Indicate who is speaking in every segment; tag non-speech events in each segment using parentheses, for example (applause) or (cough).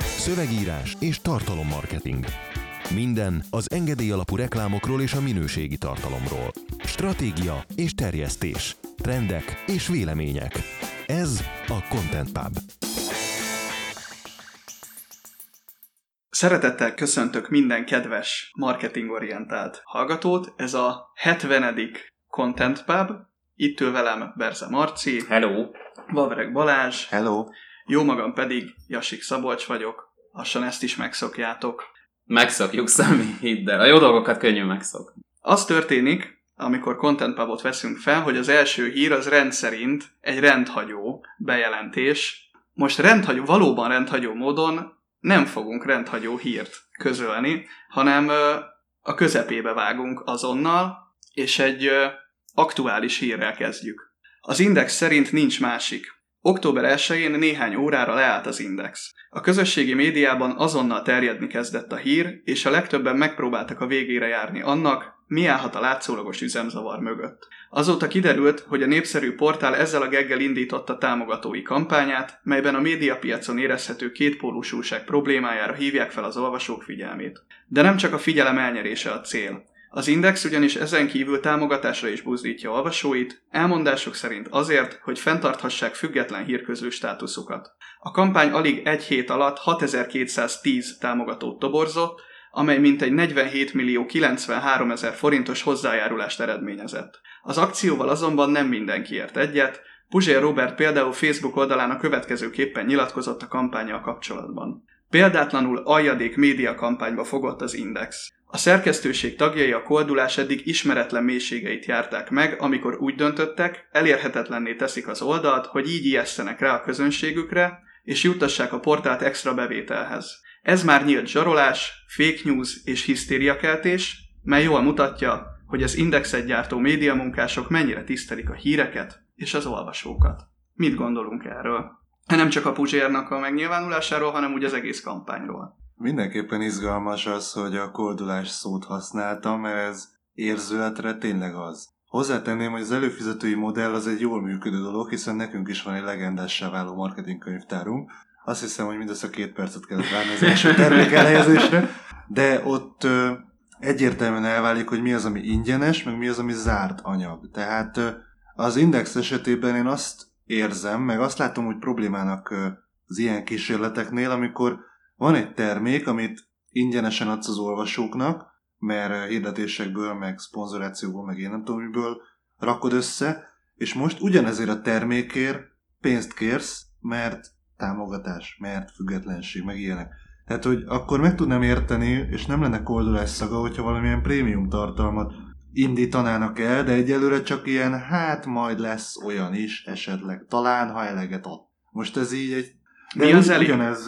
Speaker 1: Szövegírás és tartalommarketing. Minden az engedély alapú reklámokról és a minőségi tartalomról. Stratégia és terjesztés. Trendek és vélemények. Ez a Content Pub.
Speaker 2: Szeretettel köszöntök minden kedves marketingorientált hallgatót. Ez a 70. Content Pub. Itt ül velem Berze Marci,
Speaker 3: Hello!
Speaker 2: Vavreg Balázs,
Speaker 4: Hello!
Speaker 2: Jó magam pedig Jasik Szabolcs vagyok. Lassan ezt is megszokjátok.
Speaker 3: Megszokjuk Szami, hidd el. A jó dolgokat könnyű megszokni.
Speaker 2: Az történik, amikor Content Pubot veszünk fel, hogy az első hír az rendszerint egy rendhagyó bejelentés. Most rendhagyó, valóban rendhagyó módon nem fogunk rendhagyó hírt közölni, hanem a közepébe vágunk azonnal, és egy aktuális hírrel kezdjük. Az Index szerint nincs másik. Október 1-én néhány órára leállt az Index. A közösségi médiában azonnal terjedni kezdett a hír, és a legtöbben megpróbáltak a végére járni annak, mi állhat a látszólagos üzemzavar mögött. Azóta kiderült, hogy a népszerű portál ezzel a geggel indította támogatói kampányát, melyben a médiapiacon érezhető kétpólusúság problémájára hívják fel az olvasók figyelmét. De nem csak a figyelem elnyerése a cél. Az Index ugyanis ezen kívül támogatásra is buzdítja olvasóit, elmondások szerint azért, hogy fenntarthassák független hírközlő státuszukat. A kampány alig egy hét alatt 6210 támogatót toborzott, amely mintegy 47 millió 93 ezer forintos hozzájárulást eredményezett. Az akcióval azonban nem mindenki ért egyet, Puzsér Robert például Facebook oldalán a következőképpen nyilatkozott a kampányjal kapcsolatban. Példátlanul aljadék média kampányba fogott az Index. A szerkesztőség tagjai a koldulás eddig ismeretlen mélységeit járták meg, amikor úgy döntöttek, elérhetetlenné teszik az oldalt, hogy így ijesztenek rá a közönségükre, és juttassák a portált extra bevételhez. Ez már nyílt zsarolás, fake news és hisztériakeltés, mely jól mutatja, hogy az indexet gyártó médiamunkások mennyire tisztelik a híreket és az olvasókat. Mit gondolunk erről? Nem csak a Puzsérnak a megnyilvánulásáról, hanem úgy az egész kampányról.
Speaker 4: Mindenképpen izgalmas az, hogy a koldulás szót használtam, mert ez érzületre tényleg az. Hozzátenném, hogy az előfizetői modell az egy jól működő dolog, hiszen nekünk is van egy legendássá váló marketingkönyvtárunk. Azt hiszem, hogy mindössze két percet kellett várni az első termék elhelyezésre, de ott ö, egyértelműen elválik, hogy mi az, ami ingyenes, meg mi az, ami zárt anyag. Tehát ö, az Index esetében én azt érzem, meg azt látom, hogy problémának ö, az ilyen kísérleteknél, amikor van egy termék, amit ingyenesen adsz az olvasóknak, mert hirdetésekből, meg szponzorációból, meg én nem tudom miből rakod össze, és most ugyanezért a termékért pénzt kérsz, mert támogatás, mert függetlenség, meg ilyenek. Tehát, hogy akkor meg tudnám érteni, és nem lenne koldulás szaga, hogyha valamilyen prémium tartalmat indítanának el, de egyelőre csak ilyen, hát majd lesz olyan is, esetleg, talán, ha eleget ad. Most ez így egy...
Speaker 2: Mi az elég?
Speaker 4: Ugyanez,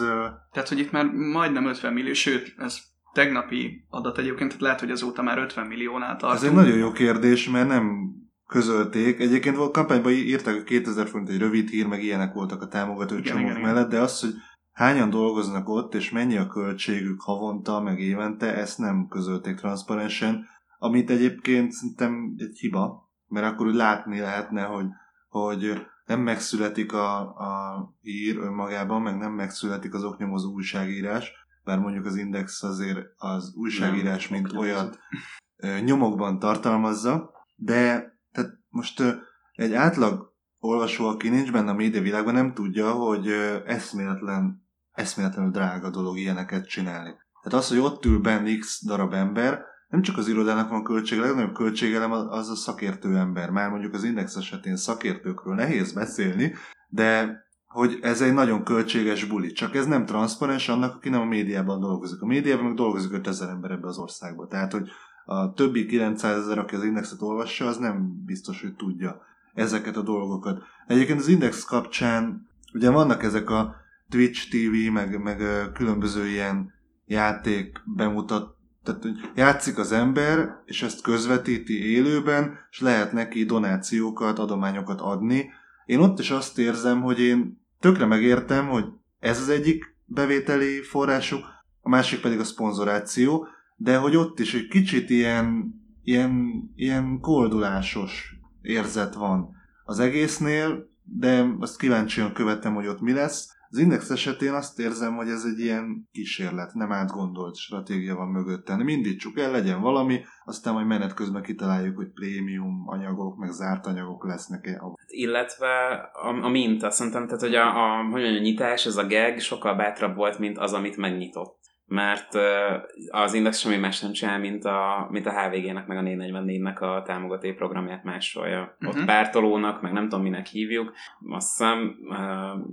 Speaker 2: Tehát, hogy itt már majdnem 50 millió, sőt, ez tegnapi adat egyébként, tehát lehet, hogy azóta már 50 milliónál tartunk.
Speaker 4: Ez egy nagyon jó kérdés, mert nem közölték. Egyébként volt kampányban írták, hogy 2000 forint egy rövid hír, meg ilyenek voltak a támogató
Speaker 2: Igen,
Speaker 4: csomók
Speaker 2: igen.
Speaker 4: mellett, de az, hogy hányan dolgoznak ott, és mennyi a költségük havonta, meg évente, ezt nem közölték transzparensen, amit egyébként szerintem egy hiba, mert akkor úgy látni lehetne, hogy, hogy nem megszületik a, a hír önmagában, meg nem megszületik az oknyomozó újságírás, bár mondjuk az Index azért az újságírás,
Speaker 3: Nem,
Speaker 4: mint olyat nyomokban tartalmazza, de tehát most egy átlag olvasó, aki nincs benne a média világban, nem tudja, hogy eszméletlen, eszméletlenül drága dolog ilyeneket csinálni. Tehát az, hogy ott ül benne x darab ember, nem csak az irodának van költsége, a legnagyobb költségelem az a szakértő ember. Már mondjuk az Index esetén szakértőkről nehéz beszélni, de hogy ez egy nagyon költséges buli. Csak ez nem transzparens annak, aki nem a médiában dolgozik. A médiában meg dolgozik 5000 ember ebbe az országba. Tehát, hogy a többi 900 ezer, aki az Indexet olvassa, az nem biztos, hogy tudja ezeket a dolgokat. Egyébként az Index kapcsán ugye vannak ezek a Twitch TV, meg, meg különböző ilyen játék bemutat, tehát hogy játszik az ember, és ezt közvetíti élőben, és lehet neki donációkat, adományokat adni. Én ott is azt érzem, hogy én tökre megértem, hogy ez az egyik bevételi forrásuk, a másik pedig a szponzoráció, de hogy ott is egy kicsit ilyen, ilyen, ilyen koldulásos érzet van az egésznél, de azt kíváncsian követem, hogy ott mi lesz. Az index esetén azt érzem, hogy ez egy ilyen kísérlet, nem átgondolt stratégia van mögötte. Nem indítsuk el, legyen valami, aztán majd menet közben kitaláljuk, hogy prémium anyagok, meg zárt anyagok lesznek-e.
Speaker 3: Illetve a, a minta, szerintem, tehát hogy a, a, hogy mondjam, a nyitás, ez a gag sokkal bátrabb volt, mint az, amit megnyitott mert az Index semmi más nem csinál, mint a, mint a HVG-nek, meg a 444-nek a támogató programját másolja. Uh-huh. Ott mhm. pártolónak, meg nem tudom, minek hívjuk. Azt hiszem,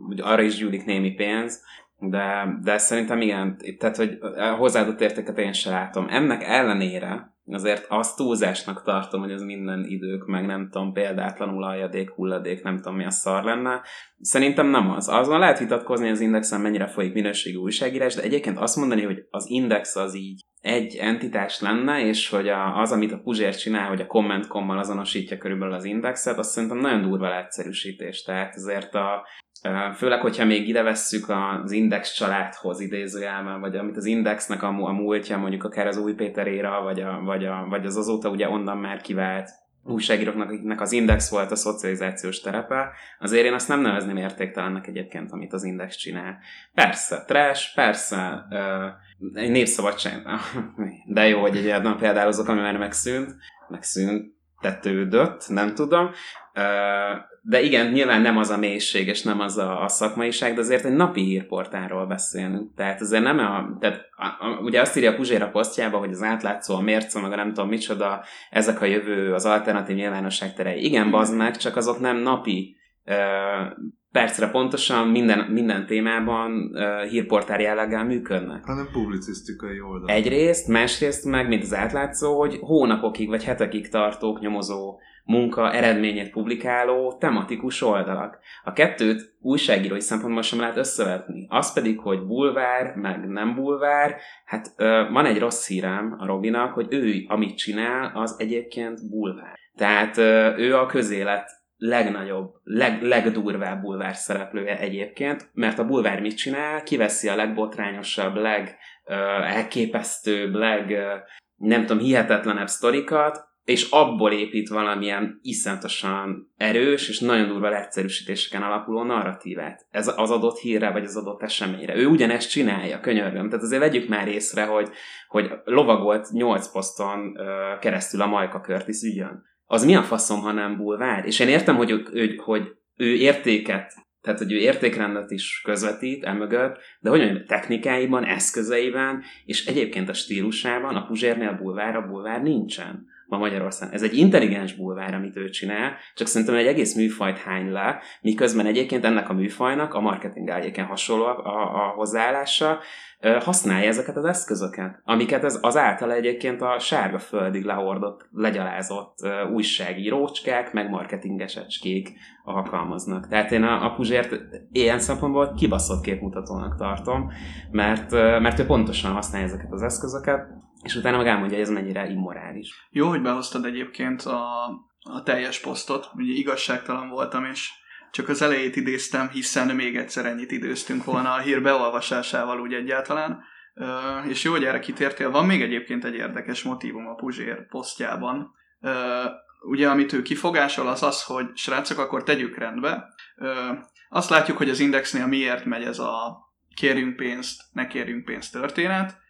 Speaker 3: hogy arra is gyűlik némi pénz, de, de szerintem igen, tehát, hogy hozzáadott értéket én sem látom. Ennek ellenére azért azt túlzásnak tartom, hogy ez minden idők, meg nem tudom, példátlanul aljadék, hulladék, nem tudom a szar lenne. Szerintem nem az. Azon lehet vitatkozni az indexen, mennyire folyik minőségi újságírás, de egyébként azt mondani, hogy az index az így egy entitás lenne, és hogy a, az, amit a Puzsér csinál, hogy a kommentkommal azonosítja körülbelül az indexet, azt szerintem nagyon durva leegyszerűsítés. Tehát azért a, Főleg, hogyha még ide vesszük az Index családhoz idézőjelben, vagy amit az Indexnek a, a múltja, mondjuk akár az új Péter vagy, a, vagy, a, vagy az azóta ugye onnan már kivált újságíróknak, akiknek az Index volt a szocializációs terepe, azért én azt nem nevezném értéktelennek egyébként, amit az Index csinál. Persze, trash, persze, uh, egy népszabadság, de jó, hogy egy olyan például azok, ami már megszűnt, megszűnt, tetődött, nem tudom, de igen, nyilván nem az a mélység, és nem az a, a szakmaiság, de azért egy napi hírportáról beszélünk. Tehát azért nem a, tehát a, a, ugye azt írja a Puzséra posztjába, hogy az átlátszó, a mérce, meg a nem tudom micsoda, ezek a jövő, az alternatív nyilvánosság terei. Igen, bazd meg, csak azok nem napi percre pontosan minden, minden témában uh, hírportár jelleggel működnek.
Speaker 4: Hanem publicisztikai oldal.
Speaker 3: Egyrészt, másrészt meg, mint az átlátszó, hogy hónapokig vagy hetekig tartók nyomozó munka eredményét publikáló tematikus oldalak. A kettőt újságírói szempontból sem lehet összevetni. Az pedig, hogy bulvár, meg nem bulvár, hát ö, van egy rossz hírem a Robinak, hogy ő, amit csinál, az egyébként bulvár. Tehát ö, ő a közélet legnagyobb, leg, legdurvább bulvár szereplője egyébként, mert a bulvár mit csinál? Kiveszi a legbotrányosabb, leg elképesztőbb, leg nem tudom, hihetetlenebb sztorikat, és abból épít valamilyen iszonyatosan erős és nagyon durva leegyszerűsítéseken alapuló narratívát. Ez az adott hírre, vagy az adott eseményre. Ő ugyanezt csinálja, könyörgöm. Tehát azért vegyük már észre, hogy, hogy lovagolt 8 poszton ö, keresztül a Majka Curtis ügyön. Az mi a faszom, ha nem bulvár? És én értem, hogy, ő, hogy ő értéket tehát, hogy ő értékrendet is közvetít emögött, de hogy mondjam, technikáiban, eszközeiben, és egyébként a stílusában a Puzsérnél bulvár, a bulvár nincsen ma Magyarországon. Ez egy intelligens bulvár, amit ő csinál, csak szerintem egy egész műfajt hány le, miközben egyébként ennek a műfajnak a marketing egyébként hasonló a, a, a hozzáállása, használja ezeket az eszközöket, amiket ez az által egyébként a sárga földig lehordott, legyalázott újságírócskák, meg marketingesecskék alkalmaznak. Tehát én a, a Puzsért ilyen szempontból kibaszott képmutatónak tartom, mert, mert ő pontosan használja ezeket az eszközöket, és utána meg elmondja, hogy ez mennyire immorális.
Speaker 2: Jó, hogy behoztad egyébként a, a teljes posztot, ugye igazságtalan voltam, és csak az elejét idéztem, hiszen még egyszer ennyit időztünk volna a hír beolvasásával úgy egyáltalán. És jó, hogy erre kitértél. Van még egyébként egy érdekes motivum a Puzsér posztjában. Ugye, amit ő kifogásol, az az, hogy srácok, akkor tegyük rendbe. Azt látjuk, hogy az Indexnél miért megy ez a kérjünk pénzt, ne kérjünk pénzt történet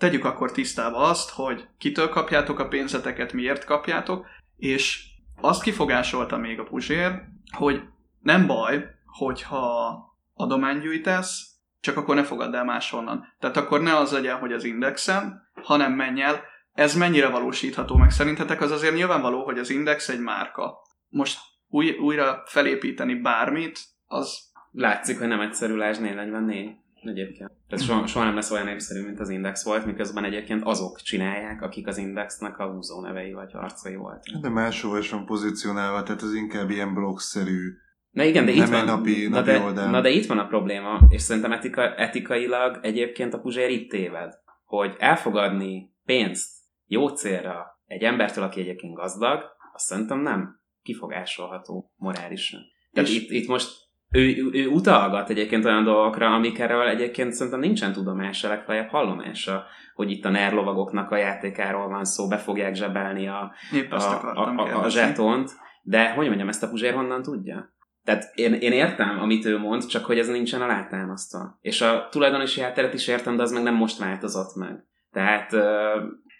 Speaker 2: tegyük akkor tisztába azt, hogy kitől kapjátok a pénzeteket, miért kapjátok, és azt kifogásolta még a Puzsér, hogy nem baj, hogyha adománygyűjtesz, csak akkor ne fogadd el máshonnan. Tehát akkor ne az legyen, hogy az indexen, hanem menj el. Ez mennyire valósítható meg? Szerintetek az azért nyilvánvaló, hogy az index egy márka. Most új, újra felépíteni bármit, az...
Speaker 3: Látszik, hogy nem egyszerű Lázs 444. Egyébként. Tehát soha, soha nem lesz olyan népszerű, mint az Index volt, miközben egyébként azok csinálják, akik az Indexnek a húzó nevei vagy arcai voltak.
Speaker 4: De máshol is van pozícionálva, tehát az inkább ilyen blogszerű
Speaker 3: Na igen, de
Speaker 4: nem
Speaker 3: itt van,
Speaker 4: napi,
Speaker 3: na,
Speaker 4: napi
Speaker 3: de,
Speaker 4: oldal.
Speaker 3: na de itt van a probléma, és szerintem etika, etikailag egyébként a Puzsér itt téved, hogy elfogadni pénzt jó célra egy embertől, aki egyébként gazdag, azt szerintem nem kifogásolható morálisan. Tehát
Speaker 2: És-
Speaker 3: itt, itt most ő, ő, utalgat egyébként olyan dolgokra, amikről egyébként szerintem nincsen tudomása, legfeljebb hallomása, hogy itt a NER lovagoknak a játékáról van szó, be fogják zsebelni a,
Speaker 2: Épp
Speaker 3: a, a, a, a zsetont, de hogy mondjam, ezt a Puzsér honnan tudja? Tehát én, én értem, amit ő mond, csak hogy ez nincsen alátámasztva. És a tulajdonosi hátteret is értem, de az meg nem most változott meg. Tehát,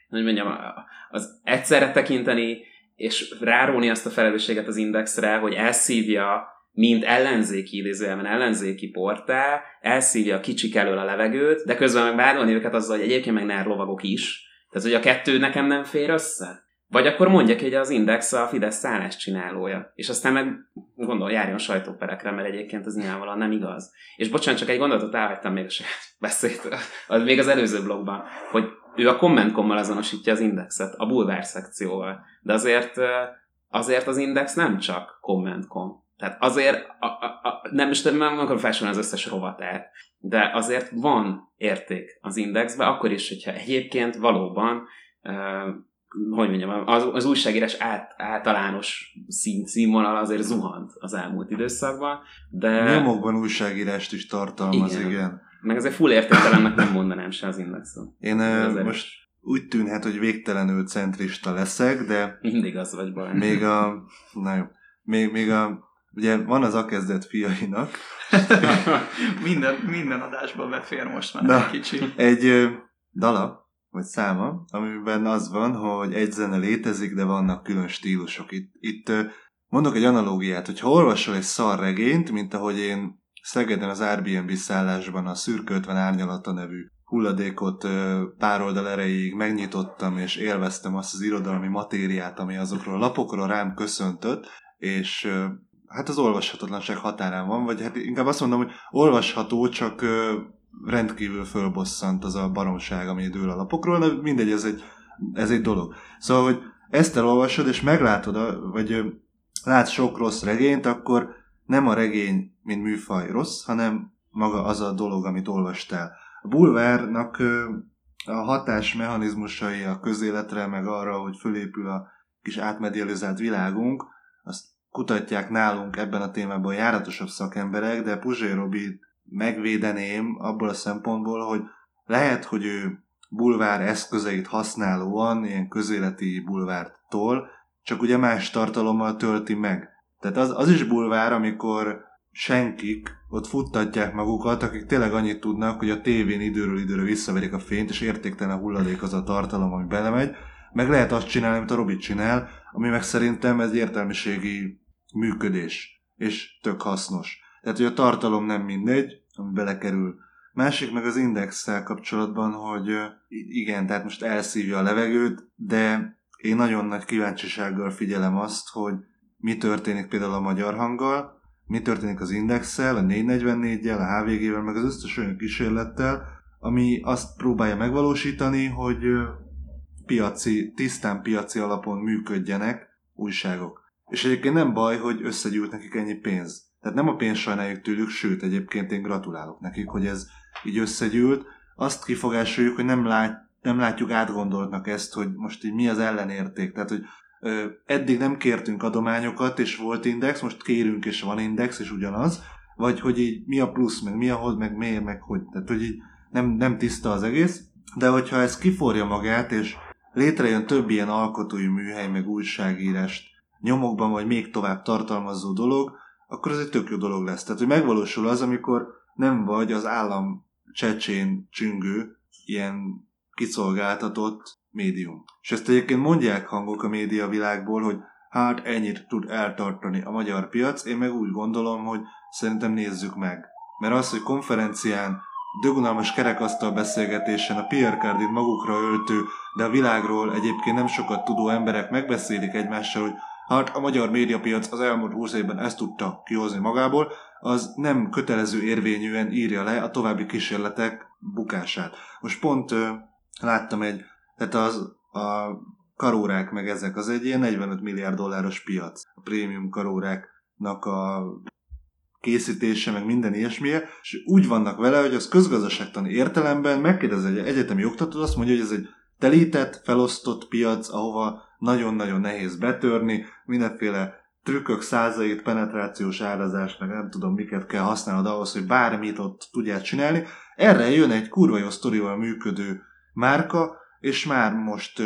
Speaker 3: hogy mondjam, az egyszerre tekinteni, és ráróni azt a felelősséget az indexre, hogy elszívja, mint ellenzéki idézőjelben ellenzéki portál, elszívja a kicsik elől a levegőt, de közben meg vádolni őket azzal, hogy egyébként meg nár lovagok is. Tehát, hogy a kettő nekem nem fér össze. Vagy akkor mondja ki, hogy az Index a Fidesz szállás csinálója. És aztán meg gondol, járjon sajtóperekre, mert egyébként ez nyilvánvalóan nem igaz. És bocsánat, csak egy gondolatot elhagytam még a saját (laughs) beszéd, az még az előző blogban, hogy ő a kommentkommal azonosítja az indexet, a bulvár szekcióval. De azért, azért az index nem csak kommentkom. Tehát azért, a, a, a, nem, most nem akarom felsorolni az összes rovatát, de azért van érték az indexben, akkor is, hogyha egyébként valóban hogy mondjam, az, az újságírás át, általános szín, színvonal azért zuhant az elmúlt időszakban, de...
Speaker 4: Nyomokban újságírást is tartalmaz, igen. igen.
Speaker 3: Meg azért full értéktelennek nem mondanám se az indexon.
Speaker 4: Én azért most úgy tűnhet, hogy végtelenül centrista leszek, de...
Speaker 3: Mindig az vagy baj.
Speaker 4: Még a... (laughs) Na jó. Még, még a... Ugye van az akezdet fiainak. (laughs)
Speaker 2: minden, minden adásban befér most már Na, egy kicsi.
Speaker 4: Egy dala, vagy száma, amiben az van, hogy egy zene létezik, de vannak külön stílusok. Itt, itt mondok egy analógiát, hogy ha olvasol egy szar regényt, mint ahogy én Szegeden az Airbnb szállásban a Szürke 50 árnyalata nevű hulladékot pár oldal erejéig megnyitottam, és élveztem azt az irodalmi matériát, ami azokról a lapokról rám köszöntött, és hát az olvashatatlanság határán van, vagy hát inkább azt mondom, hogy olvasható, csak rendkívül fölbosszant az a baromság, ami dől a lapokról, de mindegy, ez egy, ez egy dolog. Szóval, hogy ezt elolvasod, és meglátod, vagy látsz sok rossz regényt, akkor nem a regény, mint műfaj rossz, hanem maga az a dolog, amit olvastál. A bulvárnak a hatásmechanizmusai a közéletre, meg arra, hogy fölépül a kis átmedializált világunk, kutatják nálunk ebben a témában járatosabb szakemberek, de Puzsé Robi megvédeném abból a szempontból, hogy lehet, hogy ő bulvár eszközeit használóan, ilyen közéleti bulvártól, csak ugye más tartalommal tölti meg. Tehát az, az is bulvár, amikor senkik ott futtatják magukat, akik tényleg annyit tudnak, hogy a tévén időről időre visszaverik a fényt, és értéktelen hulladék az a tartalom, ami belemegy, meg lehet azt csinálni, amit a Robi csinál, ami meg szerintem ez értelmiségi működés, és tök hasznos. Tehát, hogy a tartalom nem mindegy, ami belekerül. Másik meg az indexsel kapcsolatban, hogy igen, tehát most elszívja a levegőt, de én nagyon nagy kíváncsisággal figyelem azt, hogy mi történik például a magyar hanggal, mi történik az indexel, a 444-jel, a HVG-vel, meg az összes olyan kísérlettel, ami azt próbálja megvalósítani, hogy piaci, tisztán piaci alapon működjenek újságok. És egyébként nem baj, hogy összegyűlt nekik ennyi pénz. Tehát nem a pénzt sajnáljuk tőlük, sőt, egyébként én gratulálok nekik, hogy ez így összegyűlt. Azt kifogásoljuk, hogy nem, lát, nem látjuk átgondoltnak ezt, hogy most így mi az ellenérték. Tehát, hogy ö, eddig nem kértünk adományokat, és volt index, most kérünk, és van index, és ugyanaz. Vagy hogy így mi a plusz, meg mi a hoz, meg miért, meg hogy. Tehát, hogy így nem, nem tiszta az egész. De hogyha ez kiforja magát, és létrejön több ilyen alkotói műhely, meg újságírást nyomokban, vagy még tovább tartalmazó dolog, akkor ez egy tök jó dolog lesz. Tehát, hogy megvalósul az, amikor nem vagy az állam csecsén csüngő, ilyen kiszolgáltatott médium. És ezt egyébként mondják hangok a média világból, hogy hát ennyit tud eltartani a magyar piac, én meg úgy gondolom, hogy szerintem nézzük meg. Mert az, hogy konferencián, dögunalmas kerekasztal beszélgetésen a Pierre Cardin magukra öltő, de a világról egyébként nem sokat tudó emberek megbeszélik egymással, hogy hát a magyar médiapiac az elmúlt 20 évben ezt tudta kihozni magából, az nem kötelező érvényűen írja le a további kísérletek bukását. Most pont ö, láttam egy, tehát az a karórák meg ezek, az egy ilyen 45 milliárd dolláros piac. A prémium karóráknak a készítése, meg minden ilyesmije, és úgy vannak vele, hogy az közgazdaságtani értelemben megkérdez egy egyetemi oktató, azt mondja, hogy ez egy telített, felosztott piac, ahova nagyon-nagyon nehéz betörni, mindenféle trükkök százait, penetrációs árazás, meg nem tudom miket kell használnod ahhoz, hogy bármit ott tudjál csinálni. Erre jön egy kurva jó sztorival működő márka, és már most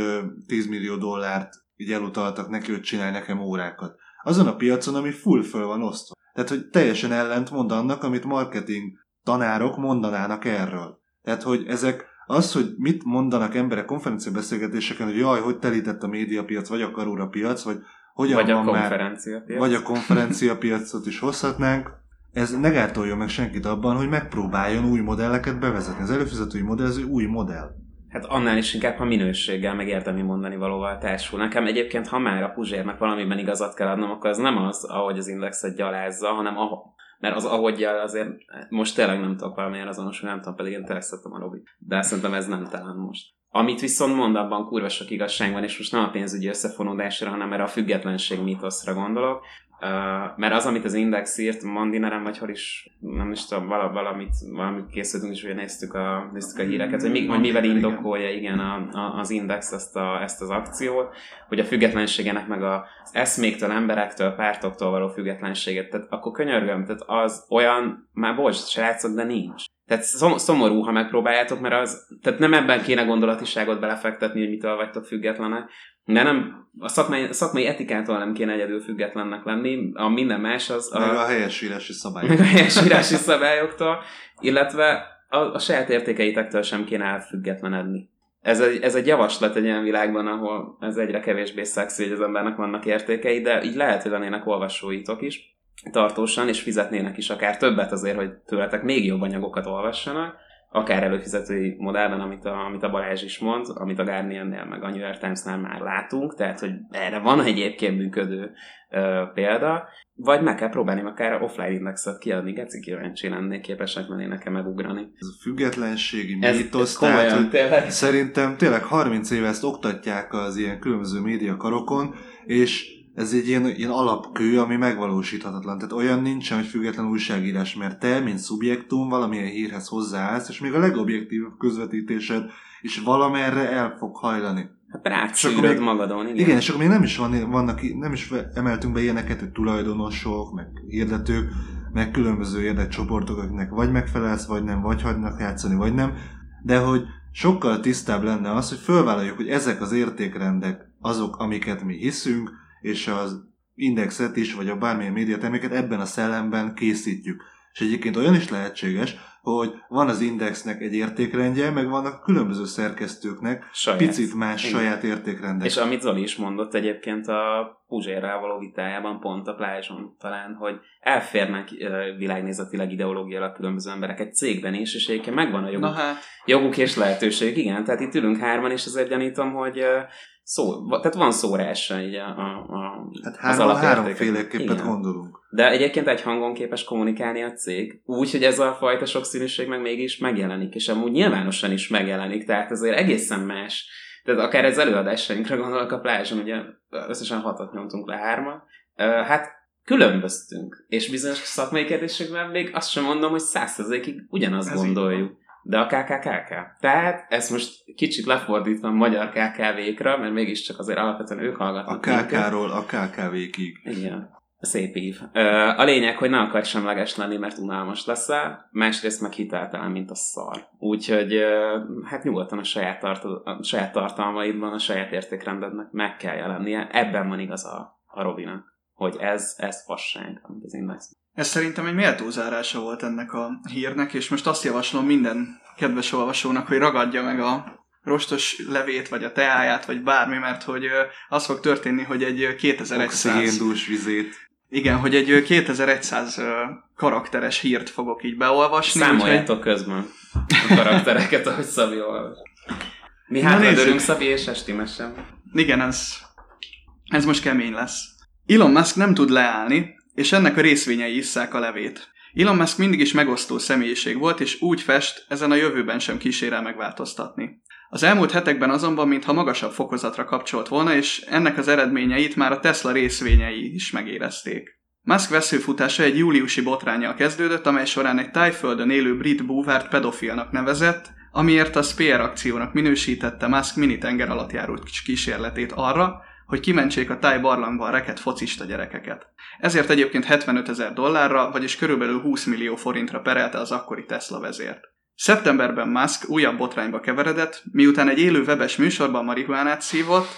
Speaker 4: 10 millió dollárt így elutaltak neki, hogy csinálj nekem órákat. Azon a piacon, ami full föl van osztva. Tehát, hogy teljesen ellent mond annak, amit marketing tanárok mondanának erről. Tehát, hogy ezek az, hogy mit mondanak emberek konferenciabeszélgetéseken, hogy jaj, hogy telített a médiapiac, vagy a karúra piac, vagy hogyan
Speaker 3: Vagy a
Speaker 4: van már,
Speaker 3: konferenciapiac.
Speaker 4: vagy a konferenciapiacot is hozhatnánk, ez ne gátoljon meg senkit abban, hogy megpróbáljon új modelleket bevezetni. Az előfizetői modell ez egy új modell.
Speaker 3: Hát annál is inkább, ha minőséggel, meg érdemi mondani valóval társul. Nekem egyébként, ha már a Puzsérnek valamiben igazat kell adnom, akkor az nem az, ahogy az indexet gyalázza, hanem a, mert az ahogy azért most tényleg nem tudok valamilyen azonosulni, nem tudom, pedig én tényleg a Robi. De szerintem ez nem talán most. Amit viszont mond, abban kurva sok igazság van, és most nem a pénzügyi összefonódásra, hanem erre a függetlenség mítoszra gondolok, Uh, mert az, amit az Index írt, Mandinerem, vagy hol is, nem is tudom, vala, valamit, valamit készültünk, és ugye néztük a, néztük a híreket, hogy, mi, hogy mivel indokolja igen, a, a, az Index ezt, a, ezt az akciót, hogy a függetlenségenek, meg az eszméktől, emberektől, pártoktól való függetlenséget, tehát akkor könyörgöm, tehát az olyan, már bocs, srácok, de nincs. Tehát szomorú, ha megpróbáljátok, mert az, tehát nem ebben kéne gondolatiságot belefektetni, hogy mitől vagytok függetlenek, de nem, a szakmai, a szakmai etikától nem kéne egyedül függetlennek lenni, a minden más az...
Speaker 4: A, meg a helyesírási szabályok.
Speaker 3: Meg a helyesírási szabályoktól, illetve a, a saját értékeitektől sem kéne elfüggetlenedni. Ez egy, ez egy javaslat egy olyan világban, ahol ez egyre kevésbé szexi, hogy az embernek vannak értékei, de így lehet, hogy lennének olvasóitok is tartósan, és fizetnének is akár többet azért, hogy tőletek még jobb anyagokat olvassanak, akár előfizetői modellben, amit a, amit a Balázs is mond, amit a Guardian-nél meg a New York Times-nál már látunk, tehát hogy erre van egyébként működő ö, példa, vagy meg kell próbálni akár offline indexet kiadni, geci kíváncsi lennék, képesek lennének megugrani.
Speaker 4: Ez a függetlenségi
Speaker 3: Ez,
Speaker 4: mítosz,
Speaker 3: ez komolyan,
Speaker 4: tehát,
Speaker 3: tényleg.
Speaker 4: szerintem tényleg 30 éve ezt oktatják az ilyen különböző médiakarokon, és ez egy ilyen, ilyen alapkő, ami megvalósíthatatlan. Tehát olyan nincsen, hogy független újságírás, mert te, mint szubjektum, valamilyen hírhez hozzáállsz, és még a legobjektívabb közvetítésed is valamerre el fog hajlani.
Speaker 3: Hát
Speaker 4: még-
Speaker 3: magadon, igen.
Speaker 4: Igen, és akkor még nem is, van, vannak, nem is emeltünk be ilyeneket, hogy tulajdonosok, meg hirdetők, meg különböző érdekcsoportok, akiknek vagy megfelelsz, vagy nem, vagy hagynak játszani, vagy nem, de hogy sokkal tisztább lenne az, hogy fölvállaljuk, hogy ezek az értékrendek azok, amiket mi hiszünk, és az indexet is, vagy a bármilyen médiaterméket ebben a szellemben készítjük. És egyébként olyan is lehetséges, hogy van az indexnek egy értékrendje, meg vannak különböző szerkesztőknek
Speaker 3: Saját.
Speaker 4: picit más
Speaker 3: Igen.
Speaker 4: saját értékrendek.
Speaker 3: És amit Zoli is mondott egyébként a Puzsérrel való vitájában, pont a plázson talán, hogy elférnek világnézetileg, ideológiailag különböző emberek egy cégben is, és egyébként megvan a joguk,
Speaker 2: Na hát,
Speaker 3: joguk és lehetőség, igen, tehát itt ülünk hárman, és azért gyanítom, hogy szó, tehát van szórása így a, a, a
Speaker 4: Hát
Speaker 3: az
Speaker 4: három,
Speaker 3: alapértékek.
Speaker 4: háromféleképpen gondolunk.
Speaker 3: De egyébként egy hangon képes kommunikálni a cég, úgy, hogy ez a fajta sokszínűség meg mégis megjelenik, és amúgy nyilvánosan is megjelenik, tehát azért egészen más. Tehát akár az előadásainkra gondolok a plázson, ugye összesen hatot nyomtunk le hárman, hát különböztünk, és bizonyos szakmai kérdésekben még azt sem mondom, hogy százszerzékig ugyanazt
Speaker 2: Ez
Speaker 3: gondoljuk. De a KKKK. Tehát ezt most kicsit lefordítva a magyar KKV-kra, mert mégiscsak azért alapvetően ők
Speaker 4: A
Speaker 3: hallgatnak. minket.
Speaker 4: KK-ról a KKV-kig.
Speaker 3: Igen. Szép. Ö, A lényeg, hogy ne akarj semleges lenni, mert unalmas leszel, másrészt meg hiteltelen, mint a szar. Úgyhogy hát nyugodtan a saját, tart- a saját tartalmaidban, a saját értékrendednek meg kell jelennie. Ebben van igaz a, a Robinak, hogy ez, ez fasság, amit az Index.
Speaker 2: Ez szerintem egy méltó zárása volt ennek a hírnek, és most azt javaslom minden kedves olvasónak, hogy ragadja meg a rostos levét, vagy a teáját, vagy bármi, mert hogy az fog történni, hogy egy 2100...
Speaker 4: Oxigéndús vizét.
Speaker 2: Igen, hogy egy ö, 2100 ö, karakteres hírt fogok így beolvasni. úgyhogy-
Speaker 3: Számoljátok közben a karaktereket, ahogy Szabi olvas. Mi hátra dőlünk Szabi és Esti mesem.
Speaker 2: Igen, ez, ez most kemény lesz. Elon Musk nem tud leállni, és ennek a részvényei isszák a levét. Elon Musk mindig is megosztó személyiség volt, és úgy fest, ezen a jövőben sem kísérel megváltoztatni. Az elmúlt hetekben azonban mintha magasabb fokozatra kapcsolt volna, és ennek az eredményeit már a Tesla részvényei is megérezték. Musk veszőfutása egy júliusi botrányjal kezdődött, amely során egy tájföldön élő brit búvárt pedofilnak nevezett, amiért a Spear akciónak minősítette Musk mini tenger alatt járó kísérletét arra, hogy kimentsék a táj barlangban reket focista gyerekeket. Ezért egyébként 75 ezer dollárra, vagyis körülbelül 20 millió forintra perelte az akkori Tesla vezért. Szeptemberben Musk újabb botrányba keveredett, miután egy élő webes műsorban marihuánát szívott,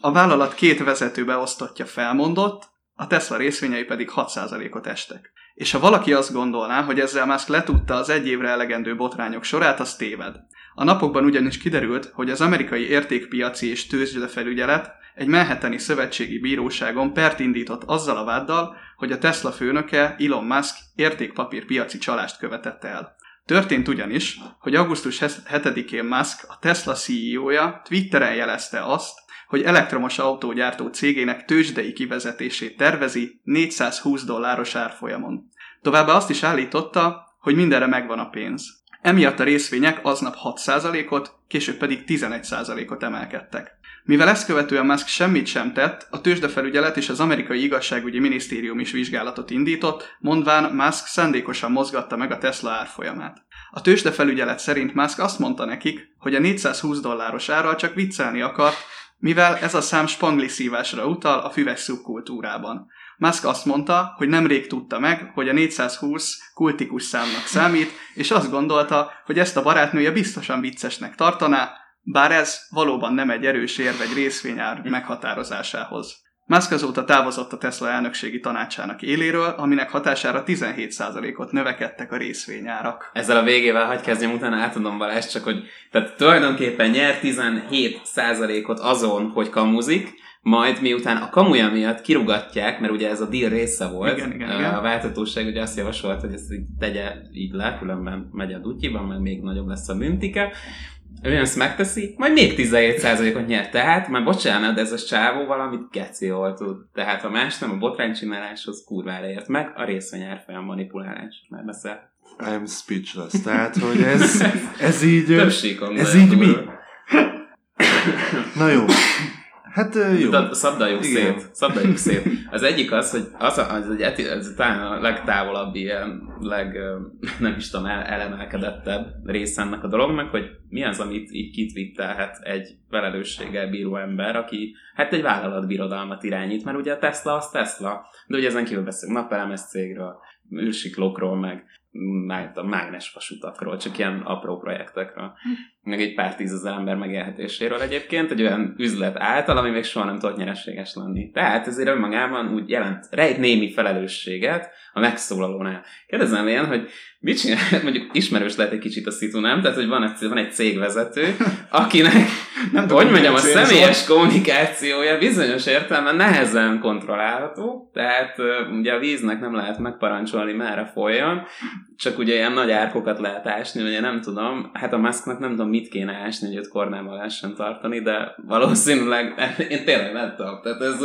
Speaker 2: a vállalat két vezető beosztottja felmondott, a Tesla részvényei pedig 6%-ot estek. És ha valaki azt gondolná, hogy ezzel Musk letudta az egy évre elegendő botrányok sorát, az téved. A napokban ugyanis kiderült, hogy az amerikai értékpiaci és tőzsdefelügyelet egy Manhattani szövetségi bíróságon pert indított azzal a váddal, hogy a Tesla főnöke Elon Musk értékpapírpiaci csalást követett el. Történt ugyanis, hogy augusztus 7-én Musk, a Tesla CEO-ja Twitteren jelezte azt, hogy elektromos autógyártó cégének tőzsdei kivezetését tervezi 420 dolláros árfolyamon. Továbbá azt is állította, hogy mindenre megvan a pénz. Emiatt a részvények aznap 6%-ot, később pedig 11%-ot emelkedtek. Mivel ezt követően Musk semmit sem tett, a tőzsdefelügyelet és az amerikai igazságügyi minisztérium is vizsgálatot indított, mondván Musk szándékosan mozgatta meg a Tesla árfolyamát. A tőzsdefelügyelet szerint Musk azt mondta nekik, hogy a 420 dolláros árral csak viccelni akart, mivel ez a szám spangli szívásra utal a füves szubkultúrában. Musk azt mondta, hogy nemrég tudta meg, hogy a 420 kultikus számnak számít, és azt gondolta, hogy ezt a barátnője biztosan viccesnek tartaná, bár ez valóban nem egy erős érv egy részvényár meghatározásához. Musk azóta távozott a Tesla elnökségi tanácsának éléről, aminek hatására 17%-ot növekedtek a részvényárak.
Speaker 3: Ezzel a végével hagy kezdjem, utána átadom Balázs, csak hogy tehát tulajdonképpen nyer 17%-ot azon, hogy kamuzik, majd miután a kamuja miatt kirugatják, mert ugye ez a deal része volt,
Speaker 2: Igen, igen, igen.
Speaker 3: a váltatóság ugye azt javasolt, hogy ezt így tegye így le, különben megy a dutyiban, meg még nagyobb lesz a büntike, ő ezt megteszi, majd még 17%-ot nyer. Tehát, már bocsánat, de ez a csávó valamit geci jól tud. Tehát, ha más nem, a botránycsináláshoz kurvára ért meg, a részvény árfolyam manipulálás. Már beszél.
Speaker 4: I'm speechless. Tehát, hogy ez, ez így...
Speaker 3: Több síkon
Speaker 4: ez így mi? Na jó. Hát jó.
Speaker 3: De szabdaljuk
Speaker 4: Igen.
Speaker 3: szét, szabdaljuk szét. Az egyik az, hogy az, a- az egy eti, ez talán a legtávolabbi, ilyen, leg, nem is tudom, el, elemelkedettebb része ennek a dolognak, hogy mi az, amit így kitvittelhet egy felelősséggel bíró ember, aki hát egy vállalatbirodalmat irányít, mert ugye a Tesla az Tesla, de ugye ezen kívül beszélünk napelemes cégről, űrsiklókról, meg meg a mágnes vasutakról, csak ilyen apró projektekről. Meg egy pár tízezer ember megélhetéséről egyébként, egy olyan üzlet által, ami még soha nem tudott nyereséges lenni. Tehát ezért önmagában úgy jelent, rejt némi felelősséget a megszólalónál. Kérdezem én, hogy mit csinál, (laughs) mondjuk ismerős lehet egy kicsit a szitu, nem? Tehát, hogy van egy, van egy cégvezető, (laughs) akinek,
Speaker 2: Nem tudom,
Speaker 3: hogy mondjam, a személyes kommunikációja bizonyos értelemben nehezen kontrollálható, tehát ugye a víznek nem lehet megparancsolni, merre folyjon, csak ugye ilyen nagy árkokat lehet ásni, ugye nem tudom, hát a Musknak nem tudom mit kéne ásni, hogy őt kornában lehessen tartani, de valószínűleg (laughs) én tényleg nem tudom. Tehát ez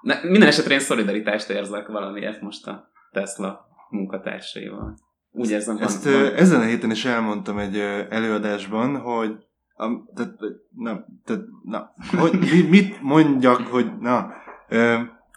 Speaker 3: ne, minden esetre én szolidaritást érzek valamiért most a Tesla munkatársaival. Úgy érzem, van,
Speaker 4: Ezt
Speaker 3: van.
Speaker 4: ezen a héten is elmondtam egy előadásban, hogy a, tehát, na, tehát, na, hogy mi, mit mondjak, hogy na,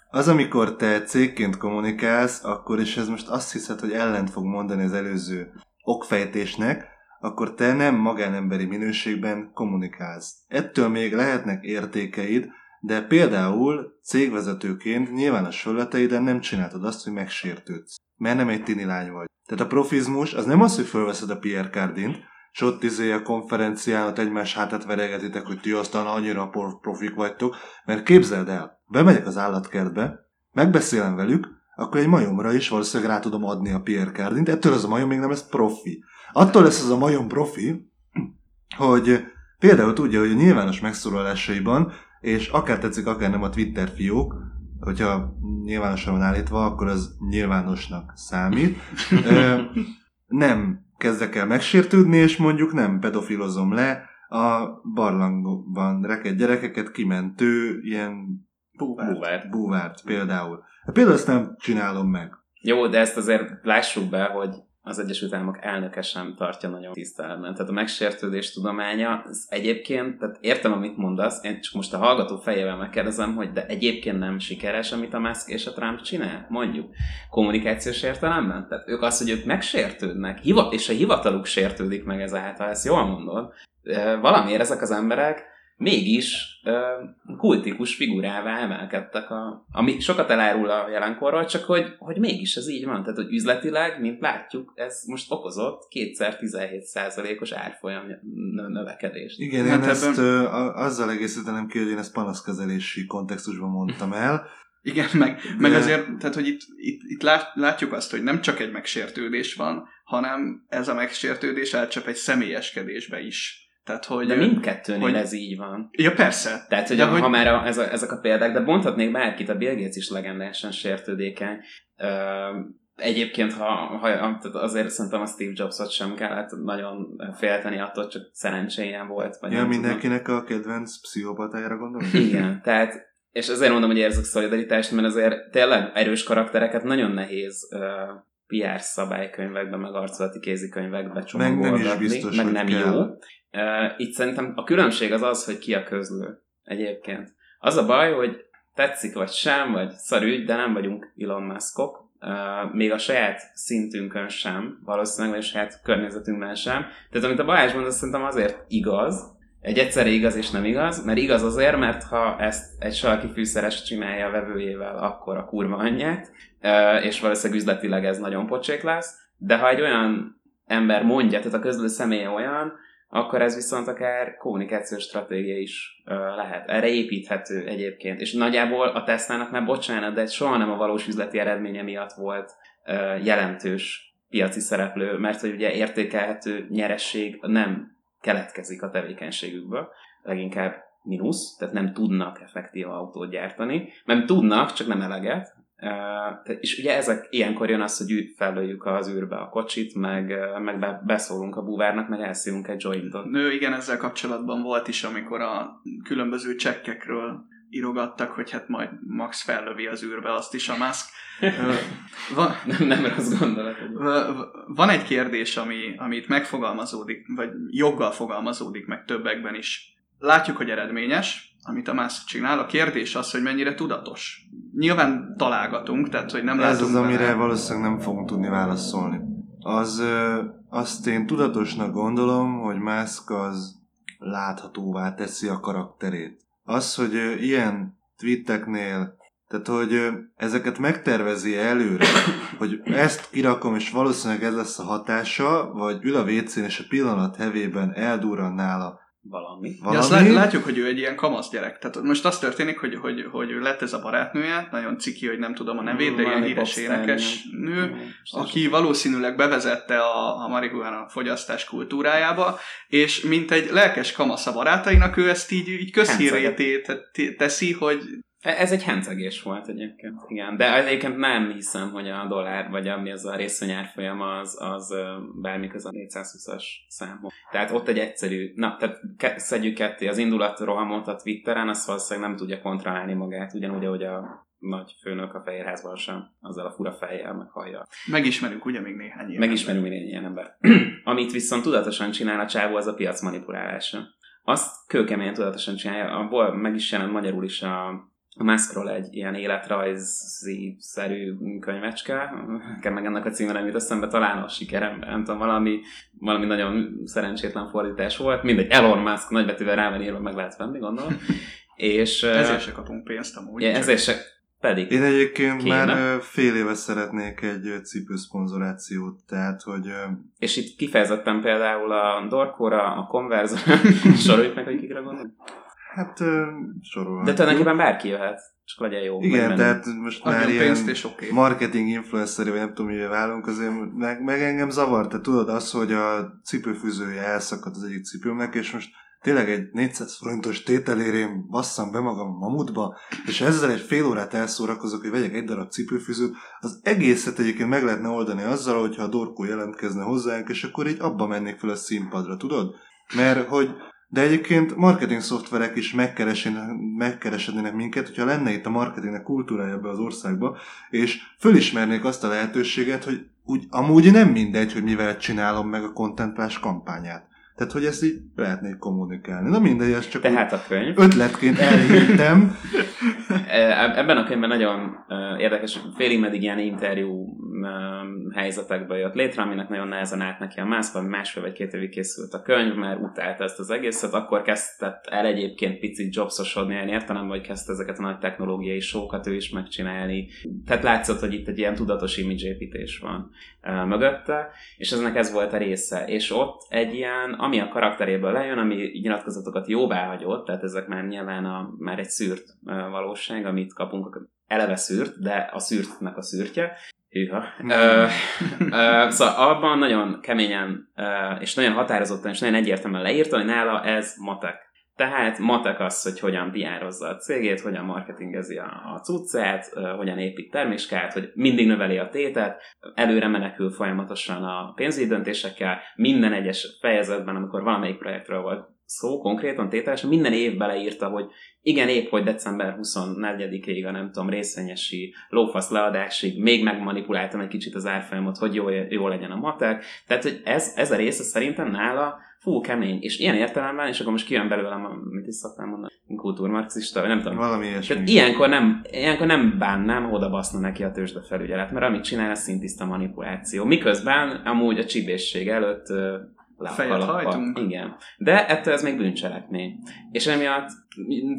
Speaker 4: az, amikor te cégként kommunikálsz, akkor, és ez most azt hiszed, hogy ellent fog mondani az előző okfejtésnek, akkor te nem magánemberi minőségben kommunikálsz. Ettől még lehetnek értékeid, de például cégvezetőként nyilvános felületeiden nem csináltad azt, hogy megsértődsz. Mert nem egy tini lány vagy. Tehát a profizmus az nem az, hogy fölveszed a Pierre Cardint, és ott izé a konferencián ott egymás hátát veregetitek, hogy ti aztán annyira profik vagytok, mert képzeld el, bemegyek az állatkertbe, megbeszélem velük, akkor egy majomra is valószínűleg rá tudom adni a Pierre Cardint, ettől az a majom még nem lesz profi. Attól lesz az a majom profi, hogy például tudja, hogy a nyilvános megszólalásaiban, és akár tetszik, akár nem a Twitter fiók, hogyha nyilvánosan van állítva, akkor az nyilvánosnak számít. Nem kezdek el megsértődni, és mondjuk nem pedofilozom le a barlangban rekett gyerekeket kimentő ilyen
Speaker 2: Búvár.
Speaker 3: Búvár.
Speaker 4: búvárt például. Hát például ezt nem csinálom meg.
Speaker 3: Jó, de ezt azért lássuk be, hogy az Egyesült Államok elnöke sem tartja nagyon tiszteletben. Tehát a megsértődés tudománya, ez egyébként, tehát értem, amit mondasz, én csak most a hallgató fejével megkérdezem, hogy de egyébként nem sikeres, amit a Musk és a Trump csinál, mondjuk, kommunikációs értelemben? Tehát ők azt, hogy ők megsértődnek, hiva- és a hivataluk sértődik meg ezáltal, ezt jól mondod. Valamiért ezek az emberek mégis ö, kultikus figurává emelkedtek, a, ami sokat elárul a jelenkorról, csak hogy, hogy mégis ez így van. Tehát, hogy üzletileg, mint látjuk, ez most okozott kétszer 17%-os árfolyam nö- növekedést.
Speaker 4: Igen, én
Speaker 2: Hát
Speaker 4: ezt
Speaker 2: ebben-
Speaker 4: ö, a- azzal egészítenem ki, hogy én ezt panaszkezelési kontextusban mondtam (laughs) el.
Speaker 2: Igen, meg, meg
Speaker 4: De-
Speaker 2: azért, tehát, hogy itt, itt, itt lát, látjuk azt, hogy nem csak egy megsértődés van, hanem ez a megsértődés átcsap egy személyeskedésbe is. Tehát, hogy...
Speaker 3: De mindkettőnél
Speaker 2: hogy-
Speaker 3: ez így van.
Speaker 2: Ja, persze.
Speaker 3: Tehát, hogy,
Speaker 2: De
Speaker 3: ha
Speaker 2: hogy-
Speaker 3: már a, ez a, ezek a példák, de mondhatnék bárkit, a Bill Gates is legendásan sértődékeny. Ö, egyébként, ha, ha tehát azért szerintem a Steve Jobsot sem kellett nagyon félteni attól, csak szerencséjen volt. Vagy
Speaker 4: Ja,
Speaker 3: nem tudom.
Speaker 4: mindenkinek a kedvenc pszichopatájára gondolom? (laughs)
Speaker 3: Igen, tehát, és azért mondom, hogy érzek szolidaritást, mert azért tényleg erős karaktereket nagyon nehéz uh, PR szabálykönyvekbe, meg arculati kézikönyvekbe
Speaker 4: Meg nem is
Speaker 3: csomagolgatni,
Speaker 4: biztos,
Speaker 3: meg
Speaker 4: hogy
Speaker 3: nem
Speaker 4: kell.
Speaker 3: jó. Uh, itt szerintem a különbség az az, hogy ki a közlő egyébként. Az a baj, hogy tetszik vagy sem, vagy szarügy, de nem vagyunk Elon Muskok, még a saját szintünkön sem, valószínűleg, vagy a saját környezetünkben sem. Tehát amit a Balázs mond, az szerintem azért igaz, egy egyszerre igaz és nem igaz, mert igaz azért, mert ha ezt egy sarki fűszeres csinálja a vevőjével, akkor a kurva anyját, és valószínűleg üzletileg ez nagyon pocsék lesz, de ha egy olyan ember mondja, tehát a közlő személye olyan, akkor ez viszont akár kommunikációs stratégia is lehet. Erre építhető egyébként. És nagyjából a Tesla-nak már bocsánat, de soha nem a valós üzleti eredménye miatt volt jelentős piaci szereplő, mert hogy ugye értékelhető nyeresség nem keletkezik a tevékenységükből, leginkább mínusz, tehát nem tudnak effektív autót gyártani, nem tudnak, csak nem eleget, és ugye ezek, ilyenkor jön az, hogy fellőjük az űrbe a kocsit, meg, meg be, beszólunk a búvárnak, meg elszívunk egy jointot.
Speaker 2: Nő, igen, ezzel kapcsolatban volt is, amikor a különböző csekkekről írogattak, hogy hát majd Max fellövi az űrbe azt is a. Ö, Van, (laughs)
Speaker 3: Nem, nem rossz gondolat.
Speaker 2: van egy kérdés, ami, amit megfogalmazódik, vagy joggal fogalmazódik meg többekben is. Látjuk, hogy eredményes, amit a Musk csinál. A kérdés az, hogy mennyire tudatos. Nyilván találgatunk, tehát hogy nem
Speaker 4: Ez
Speaker 2: látunk
Speaker 4: az, amire
Speaker 2: bele.
Speaker 4: valószínűleg nem fogunk tudni válaszolni. Az, ö, azt én tudatosnak gondolom, hogy Musk az láthatóvá teszi a karakterét. Az, hogy ö, ilyen tweeteknél, tehát hogy ö, ezeket megtervezi előre, (coughs) hogy ezt kirakom, és valószínűleg ez lesz a hatása, vagy ül a WC-n, és a pillanat hevében eldurran nála
Speaker 3: Valami.
Speaker 2: Ja,
Speaker 4: valami.
Speaker 2: azt lát, látjuk, hogy ő egy ilyen kamasz gyerek. Tehát most az történik, hogy, hogy, hogy ő lett ez a barátnője, nagyon ciki, hogy nem tudom a nevét, de ilyen híres énekes nő, aki valószínűleg bevezette a, a marihuana fogyasztás kultúrájába, és mint egy lelkes kamasz a barátainak, ő ezt így, így közhírété te- teszi, hogy
Speaker 3: Ez egy hencegés volt egyébként, igen. De egyébként nem hiszem, hogy a dollár, vagy ami az a részvényárfolyam, az, az bármi köz a 420-as számhoz. Tehát ott egy egyszerű, na, tehát ke- szedjük ketté az indulat rohamot a Twitteren, az valószínűleg nem tudja kontrollálni magát, ugyanúgy, ahogy a nagy főnök a Fehérházban sem, azzal a fura fejjel, meg hajjal.
Speaker 2: megismerünk ugye még néhány ilyen
Speaker 3: Megismerünk még egy ilyen ember. (clears throat) Amit viszont tudatosan csinál a csávó, az a piac manipulálása. Azt kőkeményen tudatosan csinálja, abból meg is jelent magyarul is a, a Muskról egy ilyen életrajzi-szerű könyvecske, nekem meg ennek a címe nem jut eszembe, talán a sikerem, nem tudom, valami, valami nagyon szerencsétlen fordítás volt, mindegy, Elon Musk nagybetűvel rá van írva, meg lehet venni, gondolom. És
Speaker 2: Ezért se kapunk pénzt amúgy.
Speaker 3: ja, ezért se, pedig.
Speaker 4: Én egyébként
Speaker 3: Kéne.
Speaker 4: már fél éve szeretnék egy cipőszponzorációt, tehát hogy
Speaker 3: És itt kifejezetten például a Dorkóra, a Converse, (laughs) soroljuk meg, hogy kikre gondolunk.
Speaker 4: Hát sorolhatjuk.
Speaker 3: De tulajdonképpen bárki jöhet, csak legyen jó.
Speaker 4: Igen, tehát most már ilyen
Speaker 2: pénzt és oké.
Speaker 4: marketing influencer, vagy nem tudom, mivel válunk, azért meg, meg engem zavar. Te tudod az, hogy a cipőfűzője elszakadt az egyik cipőmnek, és most tényleg egy 400 forintos tételérén basszam be magam a mamutba, és ezzel egy fél órát elszórakozok, hogy vegyek egy darab cipőfűzőt, az egészet egyébként meg lehetne oldani azzal, hogyha a dorkó jelentkezne hozzánk, és akkor így abba mennék fel a színpadra, tudod? Mert hogy de egyébként marketing szoftverek is megkeresednének minket, hogyha lenne itt a marketingnek kultúrája ebbe az országba, és fölismernék azt a lehetőséget, hogy úgy, amúgy nem mindegy, hogy mivel csinálom meg a Content Plus kampányát. Tehát, hogy ezt így lehetnék kommunikálni. Na mindegy, ez csak
Speaker 3: Tehát a könyv.
Speaker 4: ötletként elhittem. (laughs)
Speaker 3: E- Ebben a könyvben nagyon e, érdekes, félig meddig ilyen interjú e, helyzetekbe jött létre, aminek nagyon nehezen állt neki a mász, vagy másfél vagy két évig készült a könyv, mert utálta ezt az egészet, akkor kezdett el egyébként picit jobsosodni olyan értelemben, hogy kezdte ezeket a nagy technológiai sókat ő is megcsinálni. Tehát látszott, hogy itt egy ilyen tudatos image-építés van mögötte, és eznek ez volt a része. És ott egy ilyen, ami a karakteréből lejön, ami nyilatkozatokat jóvá hagyott, tehát ezek már nyilván a, már egy szűrt valóság, amit kapunk eleve szűrt, de a szűrtnek a szűrtje. Hűha. ö, ö, szóval abban nagyon keményen ö, és nagyon határozottan és nagyon egyértelműen leírta, hogy nála ez matek. Tehát matek az, hogy hogyan piározza a cégét, hogyan marketingezi a, a cuccát, hogyan épít terméskát, hogy mindig növeli a tétet, előre menekül folyamatosan a pénzügyi döntésekkel, minden egyes fejezetben, amikor valamelyik projektről volt szó konkrétan tételesen, minden év beleírta, hogy igen, épp, hogy december 24-ig a nem tudom, részvényesi lófasz leadásig még megmanipuláltam egy kicsit az árfolyamot, hogy jó, jó legyen a matek. Tehát, hogy ez, ez a része szerintem nála fú, kemény. És ilyen értelemben, és akkor most kijön belőlem, mit is szoktam mondani, kultúrmarxista, vagy nem tudom.
Speaker 4: Valami ilyesmi.
Speaker 3: Tehát ilyenkor nem, ilyenkor nem bánnám, oda baszna neki a tőzsdefelügyelet, mert amit csinál, ez szintiszta manipuláció. Miközben amúgy a csibészség előtt
Speaker 2: Fejet hajtunk.
Speaker 3: Igen. De ettől ez még bűncselekmény. És emiatt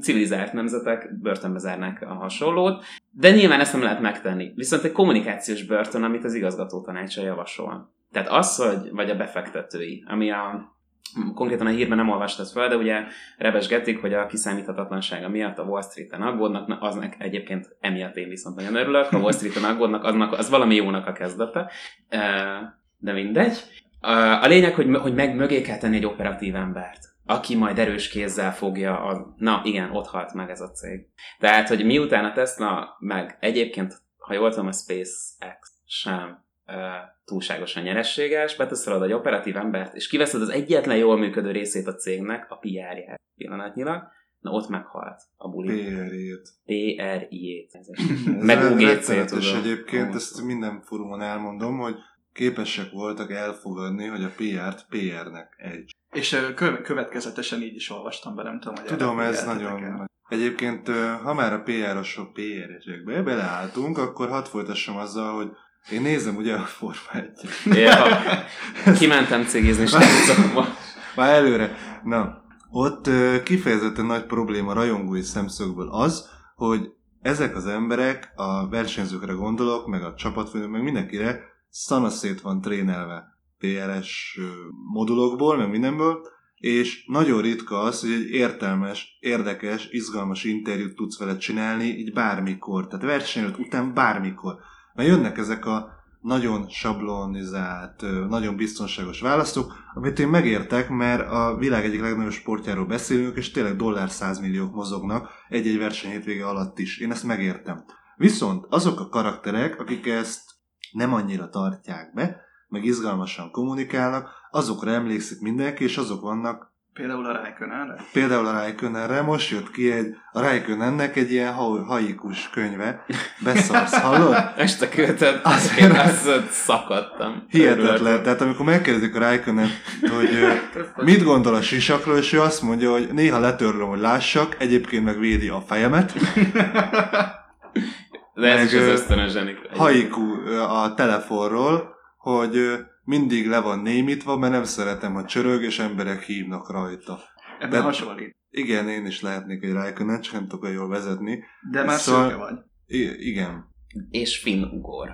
Speaker 3: civilizált nemzetek börtönbe zárnák a hasonlót, de nyilván ezt nem lehet megtenni. Viszont egy kommunikációs börtön, amit az igazgató tanácsa javasol. Tehát az, hogy, vagy a befektetői, ami a konkrétan a hírben nem olvastad fel, de ugye rebesgetik, hogy a kiszámíthatatlansága miatt a Wall Street-en aggódnak, aznak egyébként emiatt én viszont nagyon örülök, ha Wall Street-en aggódnak, aznak, az valami jónak a kezdete, de mindegy. A lényeg, hogy, hogy meg mögé kell tenni egy operatív embert, aki majd erős kézzel fogja a... Na igen, ott halt meg ez a cég. Tehát, hogy miután a Tesla meg egyébként, ha jól tudom, a SpaceX sem túlságosan nyerességes, beteszel oda egy operatív embert, és kiveszed az egyetlen jól működő részét a cégnek, a PR-ját pillanatnyilag, na ott meghalt a buli.
Speaker 4: PR-jét.
Speaker 3: PR-jét. Meg UGC-t
Speaker 4: egyébként, ezt minden fórumon elmondom, hogy képesek voltak elfogadni, hogy a PR-t PR-nek egy.
Speaker 2: És következetesen így is olvastam be, nem tudom, hogy
Speaker 4: Tudom, ez nagyon... El. Egyébként, ha már a PR-osok PR-esekbe beleálltunk, akkor hadd folytassam azzal, hogy én nézem ugye a Forma 1
Speaker 3: ja, (laughs) Kimentem cégizni srácokba. (laughs)
Speaker 4: Már előre. Na, ott kifejezetten nagy probléma rajongói szemszögből az, hogy ezek az emberek, a versenyzőkre gondolok, meg a csapatfőnök, meg mindenkire szanaszét van trénelve PRS modulokból, meg mindenből, és nagyon ritka az, hogy egy értelmes, érdekes, izgalmas interjút tudsz vele csinálni, így bármikor, tehát versenyőt után bármikor. Mert jönnek ezek a nagyon sablonizált, nagyon biztonságos választok, amit én megértek, mert a világ egyik legnagyobb sportjáról beszélünk, és tényleg dollár százmilliók mozognak egy-egy verseny hétvége alatt is. Én ezt megértem. Viszont azok a karakterek, akik ezt nem annyira tartják be, meg izgalmasan kommunikálnak, azokra emlékszik mindenki, és azok vannak
Speaker 2: Például a Raikönenre?
Speaker 4: Például a Raikönenre. Most jött ki egy, a Raikönennek egy ilyen ha, haikus könyve. Beszarsz, hallod? (laughs)
Speaker 3: Este azért azt szakadtam.
Speaker 4: Hihetetlen. Tehát amikor megkérdezik a Raikönen, hogy mit gondol a sisakról, és ő azt mondja, hogy néha letörlöm, hogy lássak, egyébként meg védi a fejemet. (laughs)
Speaker 3: De ez meg, is az ösztönös zsenik.
Speaker 4: Haiku a telefonról, hogy mindig le van némítva, mert nem szeretem, hogy csörög, és emberek hívnak rajta.
Speaker 2: Ebben De, hasonlít.
Speaker 4: Igen, én is lehetnék egy Raikkonen, csak nem tudok jól vezetni.
Speaker 2: De már szóval, szőke vagy.
Speaker 4: I- igen.
Speaker 3: És finn ugor.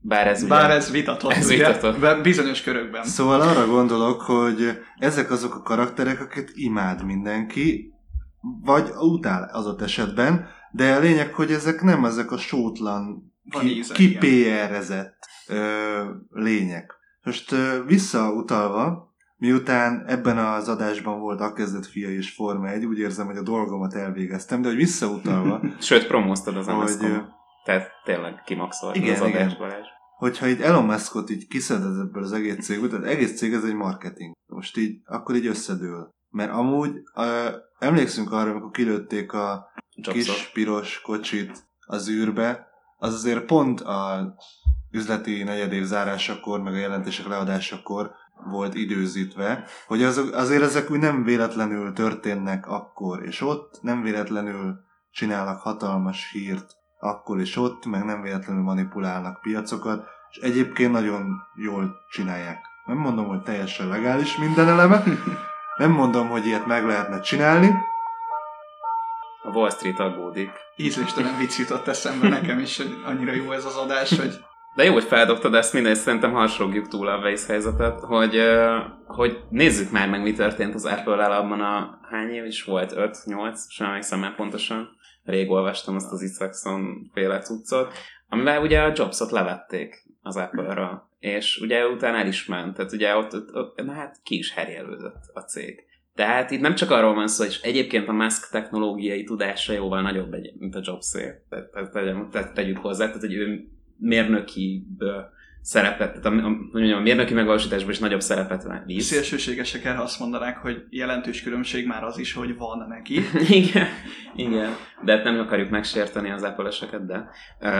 Speaker 3: Bár ez,
Speaker 2: Bár ez vitatott,
Speaker 3: ez vitatott.
Speaker 2: Ugye, bizonyos körökben.
Speaker 4: Szóval arra gondolok, hogy ezek azok a karakterek, akiket imád mindenki, vagy utál az esetben, de a lényeg, hogy ezek nem ezek a sótlan, ki, ki PR-ezett ö, lények. Most ö, visszautalva, miután ebben az adásban volt a kezdet fia és Forma 1, úgy érzem, hogy a dolgomat elvégeztem, de hogy visszautalva... (laughs)
Speaker 3: Sőt, promóztad az hogy, Tehát tényleg kimaxoltad igen, az adásban. Igen.
Speaker 4: Hogyha így Elon Muskot így kiszeded ebből az egész cégből, tehát egész cég ez egy marketing. Most így, akkor így összedől. Mert amúgy ö, emlékszünk arra, amikor kilőtték a Kis piros kocsit az űrbe, az azért pont a üzleti negyedév zárásakor, meg a jelentések leadásakor volt időzítve, hogy az, azért ezek úgy nem véletlenül történnek akkor és ott, nem véletlenül csinálnak hatalmas hírt akkor és ott, meg nem véletlenül manipulálnak piacokat, és egyébként nagyon jól csinálják. Nem mondom, hogy teljesen legális minden eleme, nem mondom, hogy ilyet meg lehetne csinálni.
Speaker 3: Wall Street aggódik.
Speaker 2: Ízléstelen vicc jutott eszembe nekem is, hogy annyira jó ez az adás, hogy
Speaker 3: de jó, hogy feldobtad ezt, mindegy, szerintem harsogjuk túl a Weiss helyzetet, hogy, hogy nézzük már meg, mi történt az Apple-el abban a hány év is volt, 5-8, sem emlékszem már pontosan, rég olvastam azt az Isaacson féle cuccot, amivel ugye a Jobsot levették az Apple-ra, és ugye utána el is ment, tehát ugye ott, ott, ott na hát ki is herjelődött a cég. Tehát itt nem csak arról van szó, hogy egyébként a Musk technológiai tudása jóval nagyobb, egy, mint a Jobsé. Tehát, tehát, tehát tegyük hozzá, tehát hogy ő mérnöki szerepet, tehát a, a, mondjam, a mérnöki megvalósításban is nagyobb szerepet visz.
Speaker 2: Szélsőségesek erre azt mondanák, hogy jelentős különbség már az is, hogy van neki. (laughs)
Speaker 3: igen, igen, de hát nem akarjuk megsérteni az apple de uh,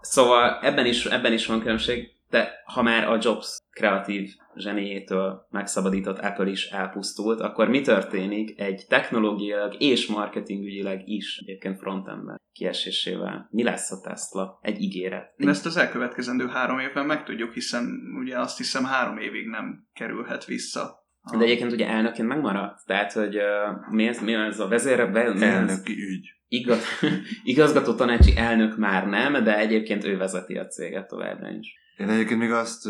Speaker 3: szóval ebben is, ebben is van különbség, de ha már a Jobs kreatív zseniétől megszabadított Apple is elpusztult, akkor mi történik egy technológiailag és marketingügyileg is egyébként frontendben kiesésével? Mi lesz a Tesla? Egy ígéret.
Speaker 2: Egy... Ezt az elkövetkezendő három évben megtudjuk, hiszen ugye azt hiszem három évig nem kerülhet vissza
Speaker 3: de egyébként ugye elnökként megmaradt, tehát hogy uh, mi, ez, mi ez a vezér...
Speaker 4: Be, Elnöki ügy.
Speaker 3: Igaz, (laughs) igazgató tanácsi elnök már nem, de egyébként ő vezeti a céget továbbra is.
Speaker 4: Én egyébként még azt,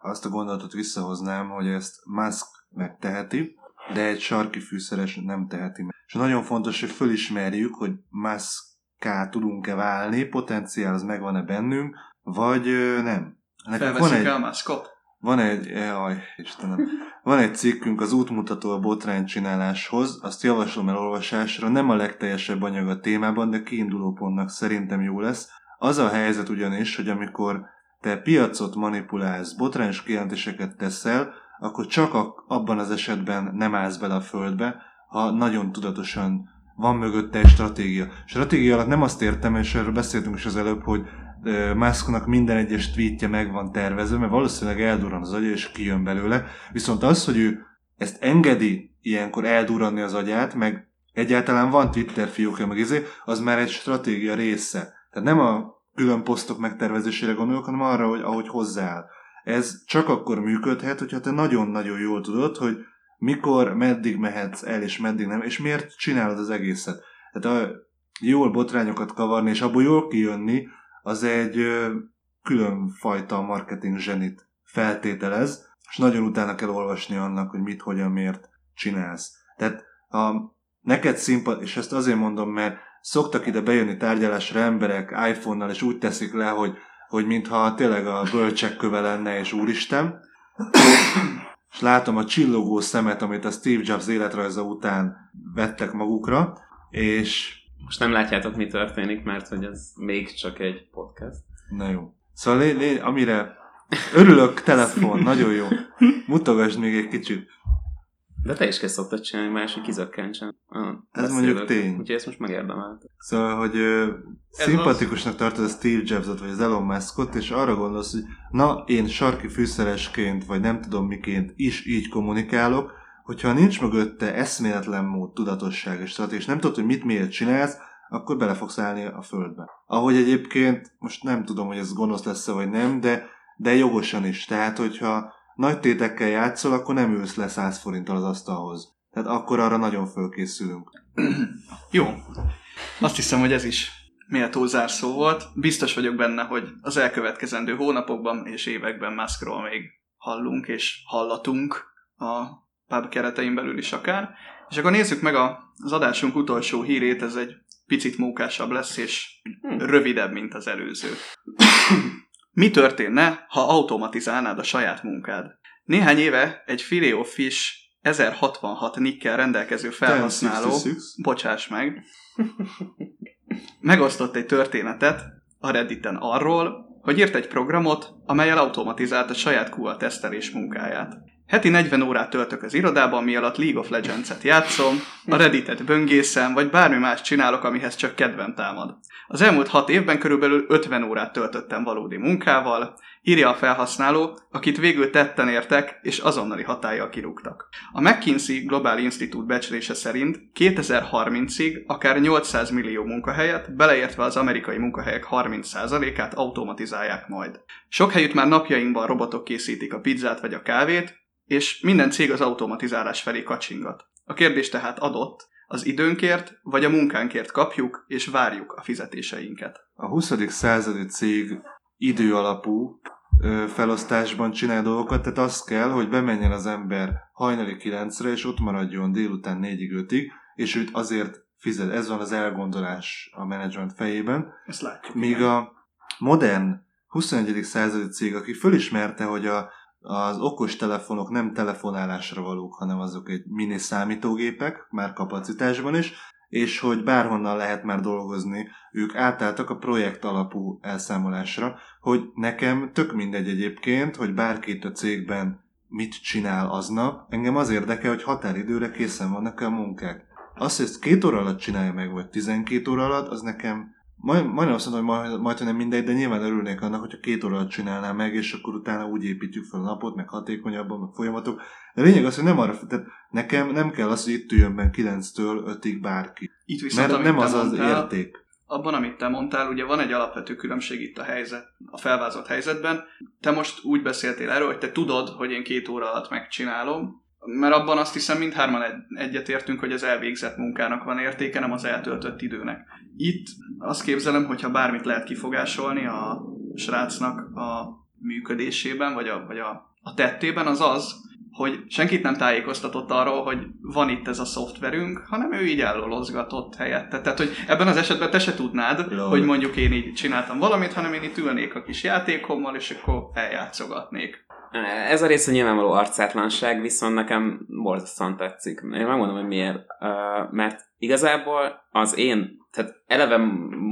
Speaker 4: azt a gondolatot visszahoznám, hogy ezt Musk megteheti, de egy sarki fűszeres nem teheti meg. És nagyon fontos, hogy fölismerjük, hogy musk tudunk-e válni, potenciál az megvan-e bennünk, vagy nem.
Speaker 2: Nekünk van egy, a Muskot?
Speaker 4: Van egy, jaj, Istenem, van egy cikkünk az útmutató a botránycsináláshoz, azt javaslom elolvasásra, nem a legteljesebb anyag a témában, de kiinduló pontnak szerintem jó lesz. Az a helyzet ugyanis, hogy amikor te piacot manipulálsz, botrányos kijelentéseket teszel, akkor csak abban az esetben nem állsz bele a földbe, ha nagyon tudatosan van mögötte egy stratégia. Stratégia alatt nem azt értem, és erről beszéltünk is az előbb, hogy Musknak minden egyes tweetje meg van tervezve, mert valószínűleg eldurran az agya, és kijön belőle. Viszont az, hogy ő ezt engedi ilyenkor eldurranni az agyát, meg egyáltalán van Twitter fiókja, meg izé, az már egy stratégia része. Tehát nem a külön posztok megtervezésére gondolok, hanem arra, hogy ahogy hozzááll. Ez csak akkor működhet, hogyha te nagyon-nagyon jól tudod, hogy mikor, meddig mehetsz el, és meddig nem, és miért csinálod az egészet. Tehát a jól botrányokat kavarni, és abból jól kijönni, az egy külön fajta marketing zsenit feltételez, és nagyon utána kell olvasni annak, hogy mit, hogyan, miért csinálsz. Tehát ha neked szimpat, és ezt azért mondom, mert szoktak ide bejönni tárgyalásra emberek iPhone-nal, és úgy teszik le, hogy, hogy mintha tényleg a bölcsek köve lenne, és úristen. és látom a csillogó szemet, amit a Steve Jobs életrajza után vettek magukra, és...
Speaker 3: Most nem látjátok, mi történik, mert hogy ez még csak egy podcast.
Speaker 4: Na jó. Szóval lé, lé, amire örülök, telefon, nagyon jó. Mutogasd még egy kicsit.
Speaker 3: De te is kell szoktad csinálni, másik kizökkentsen.
Speaker 4: Ah, Ez mondjuk tény.
Speaker 3: Úgyhogy ezt most megérdemelt.
Speaker 4: Szóval, hogy ö, szimpatikusnak az... tartod a Steve Jobsot, vagy az Elon Muskot, és arra gondolsz, hogy na, én sarki fűszeresként, vagy nem tudom miként is így kommunikálok, hogyha nincs mögötte eszméletlen mód, tudatosság és stratégia, és nem tudod, hogy mit miért csinálsz, akkor bele fogsz állni a földbe. Ahogy egyébként, most nem tudom, hogy ez gonosz lesz vagy nem, de, de jogosan is. Tehát, hogyha nagy tétekkel játszol, akkor nem ülsz le 100 forinttal az asztalhoz. Tehát akkor arra nagyon fölkészülünk. (clears throat)
Speaker 2: Jó. Azt hiszem, hogy ez is méltó zárszó volt. Biztos vagyok benne, hogy az elkövetkezendő hónapokban és években Muskról még hallunk és hallatunk a pub keretein belül is akár. És akkor nézzük meg az adásunk utolsó hírét, ez egy picit mókásabb lesz, és hm. rövidebb, mint az előző. (clears throat) Mi történne, ha automatizálnád a saját munkád? Néhány éve egy Filet Fish 1066 nikkel rendelkező felhasználó, bocsáss meg, megosztott egy történetet a Redditen arról, hogy írt egy programot, amelyel automatizálta saját QA tesztelés munkáját. Heti 40 órát töltök az irodában, mi alatt League of Legends-et játszom, a Redditet böngészem, vagy bármi más csinálok, amihez csak kedvem támad. Az elmúlt 6 évben körülbelül 50 órát töltöttem valódi munkával, írja a felhasználó, akit végül tetten értek, és azonnali hatállyal kirúgtak. A McKinsey Global Institute becslése szerint 2030-ig akár 800 millió munkahelyet, beleértve az amerikai munkahelyek 30%-át automatizálják majd. Sok helyütt már napjainkban robotok készítik a pizzát vagy a kávét, és minden cég az automatizálás felé kacsingat. A kérdés tehát adott, az időnkért vagy a munkánkért kapjuk és várjuk a fizetéseinket.
Speaker 4: A 20. századi cég idő alapú felosztásban csinál dolgokat, tehát az kell, hogy bemenjen az ember hajnali 9-re, és ott maradjon délután 4-5-ig, és őt azért fizet. Ez van az elgondolás a menedzsment fejében.
Speaker 2: Ezt látjuk.
Speaker 4: Míg
Speaker 2: igen.
Speaker 4: a modern 21. századi cég, aki fölismerte, hogy a, az okos telefonok nem telefonálásra valók, hanem azok egy mini számítógépek, már kapacitásban is, és hogy bárhonnan lehet már dolgozni, ők átálltak a projekt alapú elszámolásra, hogy nekem tök mindegy egyébként, hogy bárkit a cégben mit csinál aznap, engem az érdekel, hogy határidőre készen vannak a munkák. Azt, hogy ezt két óra alatt csinálja meg, vagy 12 óra alatt, az nekem majd, majdnem azt mondom, hogy majd, majd nem mindegy, de nyilván örülnék annak, hogyha két óra alatt csinálná meg, és akkor utána úgy építjük fel a napot, meg hatékonyabban, meg folyamatok. De lényeg az, hogy nem arra, tehát nekem nem kell az, hogy itt üljön be 9-től 5-ig bárki.
Speaker 2: Itt viszont,
Speaker 4: Mert nem az az
Speaker 2: mondtál,
Speaker 4: érték.
Speaker 2: abban, amit te mondtál, ugye van egy alapvető különbség itt a helyzet, a felvázott helyzetben. Te most úgy beszéltél erről, hogy te tudod, hogy én két óra alatt megcsinálom, mert abban azt hiszem mindhárman egy, egyetértünk, hogy az elvégzett munkának van értéke, nem az eltöltött időnek. Itt azt képzelem, hogyha bármit lehet kifogásolni a srácnak a működésében, vagy a, vagy a, a tettében, az az, hogy senkit nem tájékoztatott arról, hogy van itt ez a szoftverünk, hanem ő így ellolozgatott helyette. Tehát, hogy ebben az esetben te se tudnád,
Speaker 4: Lol.
Speaker 2: hogy mondjuk én így csináltam valamit, hanem én itt ülnék a kis játékommal, és akkor eljátszogatnék.
Speaker 3: Ez a része nyilvánvaló arcátlanság, viszont nekem borzasztóan tetszik. Én megmondom, hogy miért. Uh, mert igazából az én, tehát eleve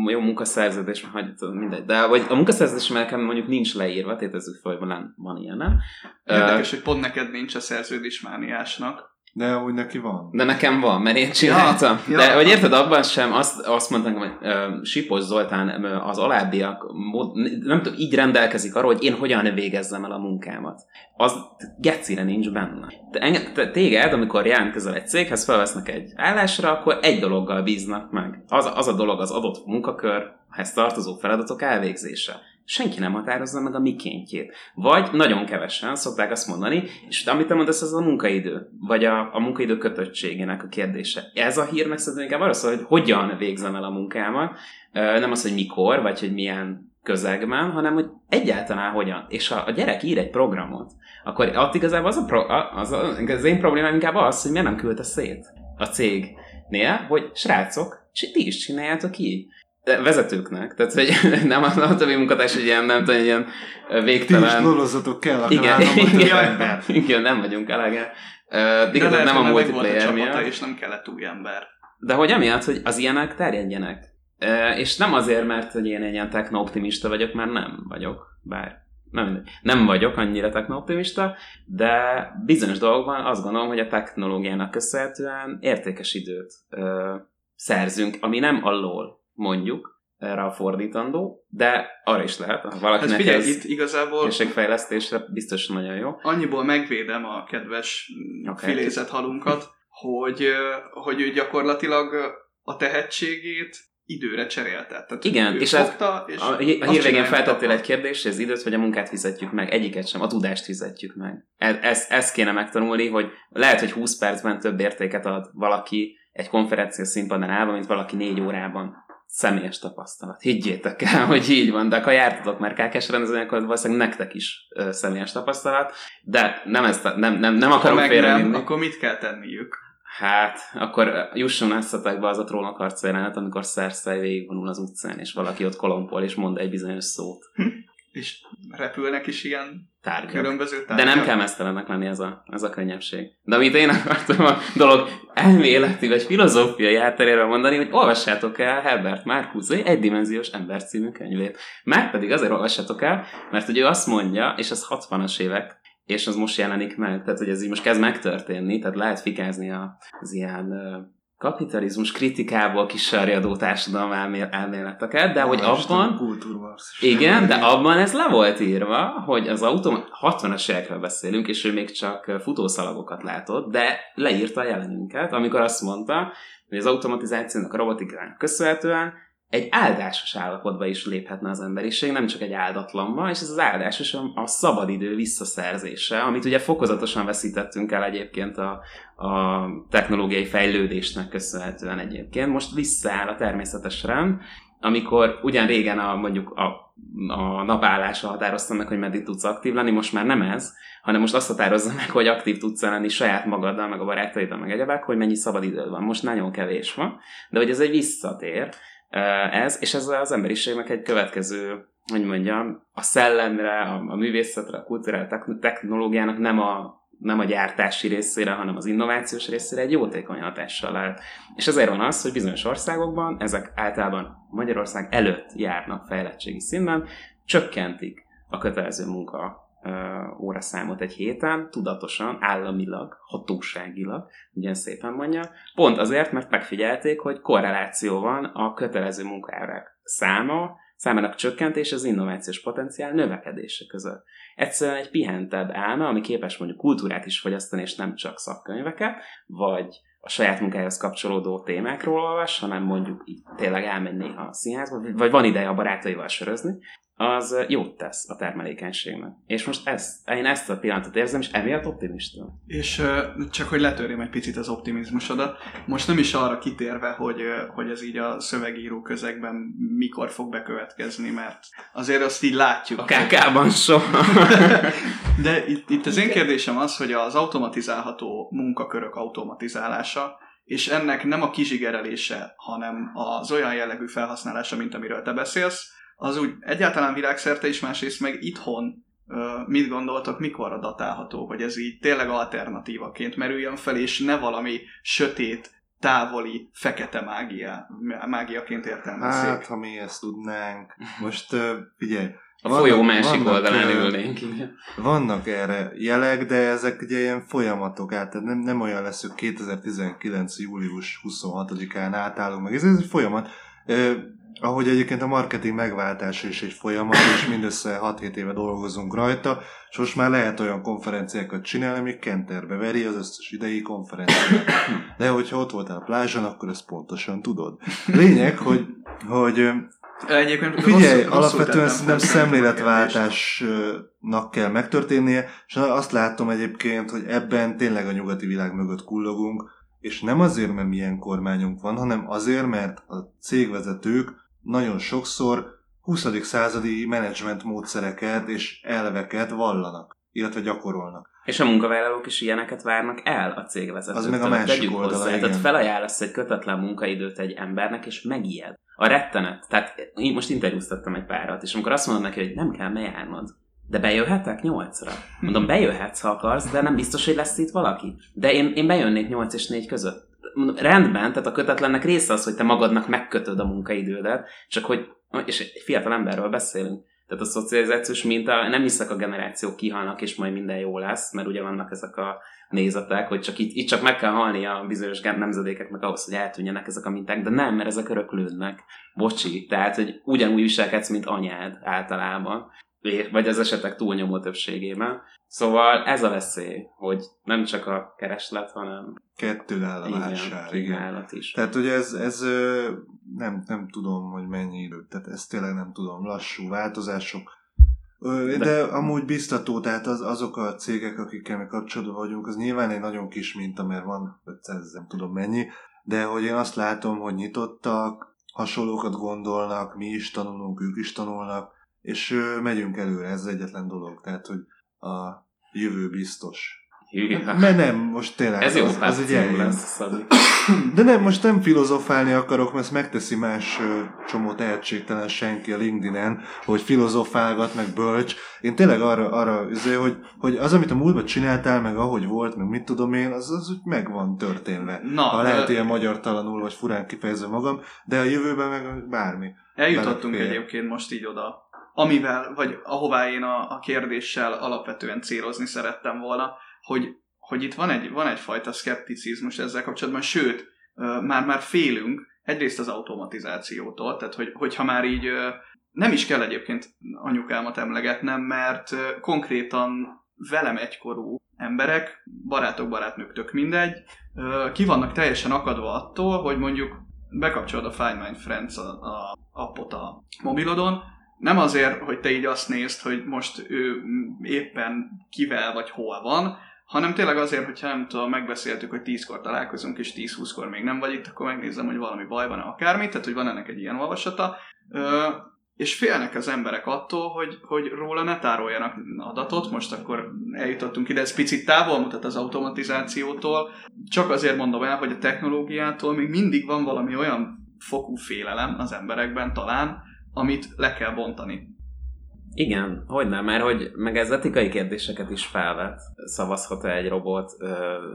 Speaker 3: jó munkaszerződés, hagyj, mindegy, de vagy a munkaszerződés nekem mondjuk nincs leírva, tétezzük fel, hogy van, van ilyen, nem?
Speaker 2: Érdekes, hogy pont neked nincs a szerződésmániásnak.
Speaker 4: De úgy neki van.
Speaker 3: De nekem van, mert én csináltam.
Speaker 2: Ja,
Speaker 3: De
Speaker 2: ja.
Speaker 3: hogy érted, abban sem azt, azt mondtam, hogy uh, Sipos Zoltán ö, az alábbiak, mód, nem tudom, így rendelkezik arról, hogy én hogyan végezzem el a munkámat. Az gecire nincs benne. De enge, te, téged, amikor jelentkezel egy céghez, felvesznek egy állásra, akkor egy dologgal bíznak meg. Az, az a dolog az adott munkakörhez tartozó feladatok elvégzése. Senki nem határozza meg a mikéntjét. Vagy nagyon kevesen szokták azt mondani, és amit te mondasz, az a munkaidő, vagy a, a munkaidő kötöttségének a kérdése. Ez a hír meg szerintem inkább arra szól, hogy hogyan végzem el a munkámat, nem az, hogy mikor, vagy hogy milyen közegben, hanem hogy egyáltalán hogyan. És ha a gyerek ír egy programot, akkor ott igazából az, a pro, az, a, az én problémám inkább az, hogy miért nem küldte szét a cégnél, hogy srácok, és ti is csináljátok így. De vezetőknek, tehát hogy (laughs) nem a, a többi munkatárs egy ilyen, nem tudom, ilyen ö,
Speaker 4: Ti is
Speaker 3: végtelen...
Speaker 4: kell a
Speaker 3: Igen, igen,
Speaker 4: ember.
Speaker 3: igen, nem vagyunk
Speaker 2: De
Speaker 3: igaz,
Speaker 2: lehet,
Speaker 3: nem a
Speaker 2: hogy a
Speaker 3: multiplayer miatt.
Speaker 2: és nem kellett új ember.
Speaker 3: De hogy emiatt, hogy az ilyenek terjedjenek. E, és nem azért, mert hogy én egy ilyen techno-optimista vagyok, mert nem vagyok, bár nem, nem vagyok annyira techno-optimista, de bizonyos dolgokban azt gondolom, hogy a technológiának köszönhetően értékes időt ö, szerzünk, ami nem alól mondjuk, erre a fordítandó, de arra is lehet, ha
Speaker 2: Hát
Speaker 3: valakinek
Speaker 2: figyelj,
Speaker 3: ez
Speaker 2: itt igazából
Speaker 3: készségfejlesztésre biztos nagyon jó.
Speaker 2: annyiból megvédem a kedves okay. filézett halunkat, hogy, hogy ő gyakorlatilag a tehetségét időre cserélte. Tehát
Speaker 3: Igen, és ez-
Speaker 2: fogta, és
Speaker 3: A, a hírvégén feltettél egy kérdést, hogy az időt vagy a munkát fizetjük meg. Egyiket sem, a tudást fizetjük meg. Ez, ezt, ezt kéne megtanulni, hogy lehet, hogy 20 percben több értéket ad valaki egy konferencia színpadán állva, mint valaki négy órában. Személyes tapasztalat. Higgyétek el, hogy így van, de ha jártatok már kákás rendezvény, akkor valószínűleg nektek is ö, személyes tapasztalat, de nem, ezt, a- nem, nem, nem akarom félrevinni.
Speaker 2: akkor mit kell tenniük?
Speaker 3: Hát, akkor jusson eszetekbe az a trónok harca jelenet, amikor Cersei végigvonul az utcán, és valaki ott kolompol, és mond egy bizonyos szót.
Speaker 2: És repülnek is ilyen
Speaker 3: Tárgyak.
Speaker 2: különböző
Speaker 3: De
Speaker 2: tárgyak?
Speaker 3: nem kell mesztelennek lenni ez a, ez a könnyebbség. De amit én akartam a dolog elméleti vagy filozófiai hátteréről mondani, hogy olvassátok el Herbert Marcuse egydimenziós ember című könyvét. Márpedig azért olvassátok el, mert hogy ő azt mondja, és ez 60-as évek, és az most jelenik meg, tehát hogy ez így most kezd megtörténni, tehát lehet fikázni az ilyen kapitalizmus kritikából kisarjadó társadalom elmé- elméleteket, de hogy abban igen, de abban ez le volt írva, hogy az autó 60-as évekről beszélünk, és ő még csak futószalagokat látott, de leírta a jelenünket, amikor azt mondta, hogy az automatizációnak, a robotikának köszönhetően egy áldásos állapotba is léphetne az emberiség, nem csak egy áldatlanba, és ez az áldásos a, szabadidő visszaszerzése, amit ugye fokozatosan veszítettünk el egyébként a, a technológiai fejlődésnek köszönhetően egyébként. Most visszaáll a természetes rend, amikor ugyan régen a, mondjuk a a napállása határozta meg, hogy meddig tudsz aktív lenni, most már nem ez, hanem most azt határozza meg, hogy aktív tudsz lenni saját magaddal, meg a barátaiddal, meg egyebek, hogy mennyi szabadidőd van. Most nagyon kevés van, de hogy ez egy visszatér, ez, és ez az emberiségnek egy következő, hogy mondjam, a szellemre, a, a művészetre, a kultúrára, technológiának nem a nem a gyártási részére, hanem az innovációs részére egy jótékony hatással lehet. És ezért van az, hogy bizonyos országokban, ezek általában Magyarország előtt járnak fejlettségi szinten, csökkentik a kötelező munka óraszámot egy héten, tudatosan, államilag, hatóságilag, ugye szépen mondja, pont azért, mert megfigyelték, hogy korreláció van a kötelező munkaárák száma, számának csökkentés az innovációs potenciál növekedése között. Egyszerűen egy pihentebb álma, ami képes mondjuk kultúrát is fogyasztani, és nem csak szakkönyveket, vagy a saját munkájához kapcsolódó témákról olvas, hanem mondjuk így tényleg elmegy néha a színházba, vagy van ideje a barátaival sörözni, az jót tesz a termelékenységnek. És most ezt, én ezt a pillanatot érzem, és emiatt optimista.
Speaker 2: És csak hogy letörjem egy picit az optimizmusodat, most nem is arra kitérve, hogy, hogy ez így a szövegíró közegben mikor fog bekövetkezni, mert azért azt így látjuk.
Speaker 3: A KK-ban soha. (laughs)
Speaker 2: De itt, itt az én kérdésem az, hogy az automatizálható munkakörök automatizálása, és ennek nem a kizsigerelése, hanem az olyan jellegű felhasználása, mint amiről te beszélsz, az úgy egyáltalán világszerte is, másrészt meg itthon mit gondoltok, mikorra datálható, hogy ez így tényleg alternatívaként merüljön fel, és ne valami sötét, távoli, fekete mágia, mágiaként értelmezzék.
Speaker 4: Hát, ha mi ezt tudnánk. Most figyelj,
Speaker 3: a vannak, folyó másik vannak, oldalán ülnénk.
Speaker 4: Vannak erre jelek, de ezek ugye ilyen folyamatok át, tehát nem, nem olyan lesz, hogy 2019. július 26-án átállunk meg. Ez, ez egy folyamat ahogy egyébként a marketing megváltása is egy folyamat, és mindössze 6-7 éve dolgozunk rajta, és most már lehet olyan konferenciákat csinálni, ami kenterbe veri az összes idei konferenciát. De hogyha ott voltál a plázson, akkor ezt pontosan tudod. Lényeg, hogy, hogy
Speaker 2: Egyébként
Speaker 4: Figyelj, rosszul, alapvetően nem szemléletváltásnak kell megtörténnie, és azt látom egyébként, hogy ebben tényleg a nyugati világ mögött kullogunk, és nem azért, mert milyen kormányunk van, hanem azért, mert a cégvezetők nagyon sokszor 20. századi menedzsment módszereket és elveket vallanak, illetve gyakorolnak.
Speaker 3: És a munkavállalók is ilyeneket várnak el a cégvezetőtől.
Speaker 4: Az meg a másik oldala, hozzá.
Speaker 3: igen. Tehát felajánlasz egy kötetlen munkaidőt egy embernek, és megijed. A rettenet. Tehát én most interjúztattam egy párat, és amikor azt mondom neki, hogy nem kell bejárnod, de bejöhetek nyolcra? Mondom, bejöhetsz, ha akarsz, de nem biztos, hogy lesz itt valaki. De én, én bejönnék nyolc és négy között rendben, tehát a kötetlennek része az, hogy te magadnak megkötöd a munkaidődet, csak hogy, és egy fiatal emberről beszélünk, tehát a szocializációs minta, nem hiszek a generációk kihalnak, és majd minden jó lesz, mert ugye vannak ezek a nézetek, hogy csak itt, itt csak meg kell halni a bizonyos nemzedékeknek ahhoz, hogy eltűnjenek ezek a minták, de nem, mert ezek öröklődnek. Bocsi, tehát, hogy ugyanúgy viselkedsz, mint anyád általában vagy az esetek túlnyomó többségében. Szóval ez a veszély, hogy nem csak a kereslet, hanem...
Speaker 4: Kettő áll a vásár, igen.
Speaker 3: is.
Speaker 4: Tehát ugye ez, ez nem, nem tudom, hogy mennyi idő, tehát ez tényleg nem tudom, lassú változások. De, de amúgy biztató, tehát az, azok a cégek, akikkel mi kapcsolatban vagyunk, az nyilván egy nagyon kis minta, mert van 500, nem tudom mennyi, de hogy én azt látom, hogy nyitottak, hasonlókat gondolnak, mi is tanulunk, ők is tanulnak, és megyünk előre, ez az egyetlen dolog, tehát, hogy a jövő biztos.
Speaker 3: Hűha.
Speaker 4: Mert nem, most tényleg.
Speaker 3: Ez
Speaker 4: jó,
Speaker 3: az, az egy lesz,
Speaker 4: De nem, most nem filozofálni akarok, mert ezt megteszi más csomó tehetségtelen senki a LinkedIn-en, hogy filozofálgat, meg bölcs. Én tényleg arra, arra azért, hogy, hogy az, amit a múltban csináltál, meg ahogy volt, meg mit tudom én, az, az úgy meg van történve. Na, ha lehet de... ilyen magyar talanul, vagy furán kifejezve magam, de a jövőben meg bármi.
Speaker 2: Eljutottunk egyébként most így oda, amivel, vagy ahová én a, a kérdéssel alapvetően célozni szerettem volna, hogy, hogy itt van, egy, van egyfajta szkepticizmus ezzel kapcsolatban, sőt, már-már félünk egyrészt az automatizációtól, tehát hogy, hogyha már így nem is kell egyébként anyukámat emlegetnem, mert konkrétan velem egykorú emberek, barátok, barátnők, tök mindegy, ki vannak teljesen akadva attól, hogy mondjuk bekapcsolod a Find My Friends a, a appot a mobilodon, nem azért, hogy te így azt nézd, hogy most ő éppen kivel vagy hol van, hanem tényleg azért, hogyha nem tudom, megbeszéltük, hogy 10-kor találkozunk, és 10-20-kor még nem vagy itt, akkor megnézem, hogy valami baj van akármi, tehát hogy van ennek egy ilyen olvasata. Ö, és félnek az emberek attól, hogy, hogy róla ne tároljanak adatot, most akkor eljutottunk ide, ez picit távol mutat az automatizációtól, csak azért mondom el, hogy a technológiától még mindig van valami olyan fokú félelem az emberekben talán, amit le kell bontani.
Speaker 3: Igen, hogy nem, mert hogy meg ez etikai kérdéseket is felvet. Szavazhat-e egy robot,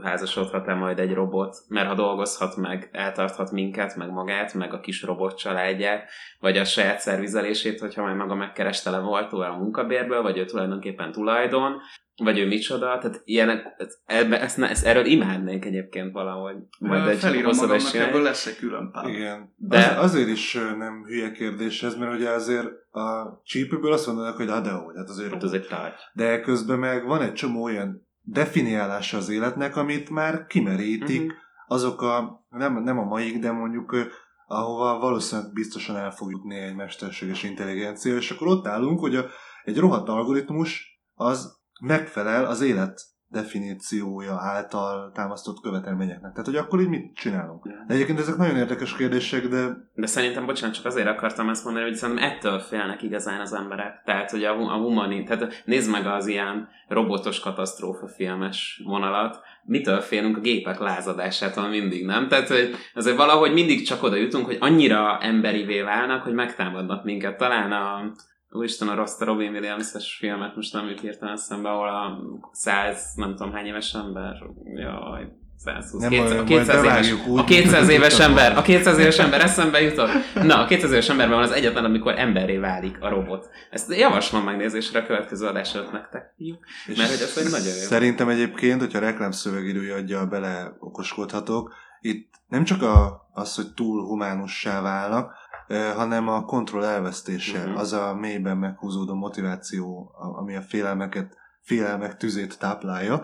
Speaker 3: házasodhat-e majd egy robot, mert ha dolgozhat meg, eltarthat minket, meg magát, meg a kis robot családját, vagy a saját szervizelését, hogyha majd maga megkereste le volt a munkabérből, vagy ő tulajdonképpen tulajdon, vagy ő micsoda, tehát ilyenek, ebbe, ezt, ezt, erről imádnék egyébként valahogy.
Speaker 2: Majd egy Felírom magamnak, ebből lesz egy külön pár.
Speaker 4: Igen. De az, azért is nem hülye kérdés ez, mert ugye azért a csípőből azt mondanak, hogy de hogy, hát azért
Speaker 3: hát az egy tárgy.
Speaker 4: De közben meg van egy csomó olyan definiálása az életnek, amit már kimerítik uh-huh. azok a, nem, nem a maik, de mondjuk ahova valószínűleg biztosan el fog jutni egy mesterséges intelligencia, és akkor ott állunk, hogy a, egy rohadt algoritmus az megfelel az élet definíciója által támasztott követelményeknek. Tehát, hogy akkor így mit csinálunk? De egyébként ezek nagyon érdekes kérdések, de...
Speaker 3: De szerintem, bocsánat, csak azért akartam ezt mondani, hogy szerintem ettől félnek igazán az emberek. Tehát, hogy a, a humani... Tehát nézd meg az ilyen robotos katasztrófa filmes vonalat, mitől félünk a gépek lázadásától mindig, nem? Tehát, hogy azért valahogy mindig csak oda jutunk, hogy annyira emberivé válnak, hogy megtámadnak minket. Talán a, Úristen, a Rasta Robin Williams-es filmet most nem jut hirtelen szembe, ahol a száz, nem tudom hány éves ember, jaj, 120, nem 200, a 200 éves, úgy, a 200 éves ember, a 200 éves ember eszembe jutott. Na, a 200 éves emberben van az egyetlen, amikor emberré válik a robot. Ezt javaslom megnézésre a következő adás előtt nektek. Mert hogy ez egy nagyon jó.
Speaker 4: Szerintem egyébként, hogyha a reklámszövegidője adja bele okoskodhatok, itt nem csak a, az, hogy túl humánussá válnak, hanem a kontroll elvesztése, uh-huh. az a mélyben meghúzódó motiváció, ami a félelmeket, félelmek tüzét táplálja.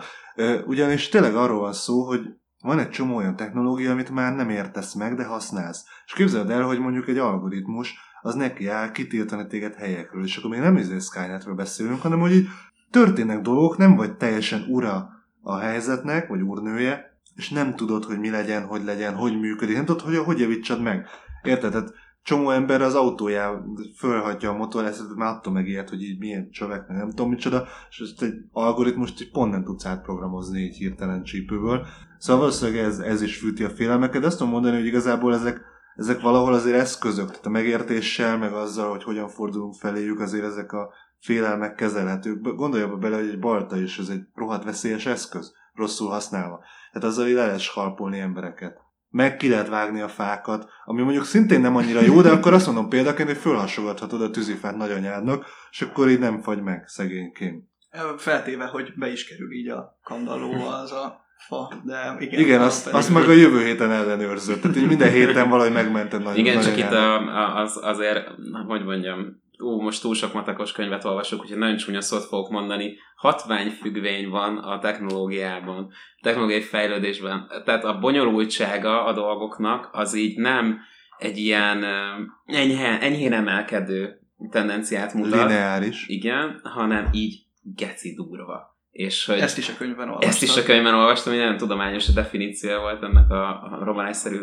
Speaker 4: Ugyanis tényleg arról van szó, hogy van egy csomó olyan technológia, amit már nem értesz meg, de használsz. És képzeld el, hogy mondjuk egy algoritmus az neki áll kitiltani téged helyekről, és akkor még nem izé Skynetről beszélünk, hanem hogy így történnek dolgok, nem vagy teljesen ura a helyzetnek, vagy úrnője, és nem tudod, hogy mi legyen, hogy legyen, hogy működik, nem tudod, hogy hogy javítsad meg. Érted? Tehát csomó ember az autójá fölhagyja a motor, ezt már attól meg ilyet, hogy így milyen csövek, meg nem tudom micsoda, és ezt egy algoritmust így pont nem tudsz átprogramozni így hirtelen csípőből. Szóval valószínűleg ez, ez is fűti a félelmeket, de azt tudom mondani, hogy igazából ezek, ezek valahol azért eszközök, tehát a megértéssel, meg azzal, hogy hogyan fordulunk feléjük, azért ezek a félelmek kezelhetők. Gondolja bele, hogy egy balta is, ez egy rohadt veszélyes eszköz, rosszul használva. Tehát azzal így le lehet embereket meg ki lehet vágni a fákat, ami mondjuk szintén nem annyira jó, de akkor azt mondom példaként, hogy fölhasogathatod a tűzifát nagyanyádnak, és akkor így nem fagy meg szegényként.
Speaker 2: Feltéve, hogy be is kerül így a kandalló az a fa, de igen.
Speaker 4: Igen, azt, azt meg a jövő héten ellenőrzött, tehát így minden héten valahogy megmented
Speaker 3: nagyon Igen, csak itt a, a, az, azért, hogy mondjam, ú, most túl sok matekos könyvet olvasok, úgyhogy nagyon csúnya szót fogok mondani. Hatványfüggvény van a technológiában, technológiai fejlődésben. Tehát a bonyolultsága a dolgoknak az így nem egy ilyen enyhe, enyhén emelkedő tendenciát mutat.
Speaker 4: Lineáris.
Speaker 3: Igen, hanem így geci durva. És hogy
Speaker 2: ezt is a könyvben olvastam.
Speaker 3: Ezt is a könyvben olvastam, hogy nagyon tudományos a definíció volt ennek a, a romanásszerű.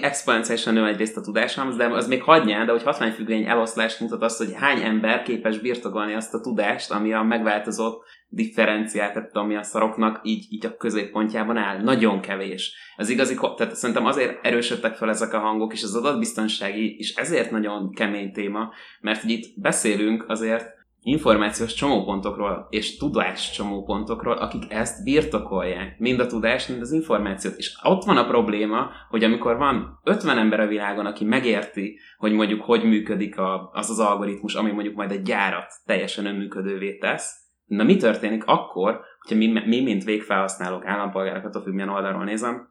Speaker 3: Exponenciálisan nő egyrészt a tudásom, de az még hagyján, de hogy hatványfüggvény eloszlást mutat azt, hogy hány ember képes birtokolni azt a tudást, ami a megváltozott differenciált, ami a szaroknak így, így a középpontjában áll. Nagyon kevés. Ez igazi, tehát szerintem azért erősödtek fel ezek a hangok, és az adatbiztonsági is ezért nagyon kemény téma, mert hogy itt beszélünk azért információs csomópontokról és tudás csomópontokról, akik ezt birtokolják, mind a tudást, mind az információt. És ott van a probléma, hogy amikor van 50 ember a világon, aki megérti, hogy mondjuk hogy működik a, az az algoritmus, ami mondjuk majd egy gyárat teljesen önműködővé tesz, na mi történik akkor, hogyha mi, mi mint végfelhasználók, állampolgárok, attól függ, milyen oldalról nézem,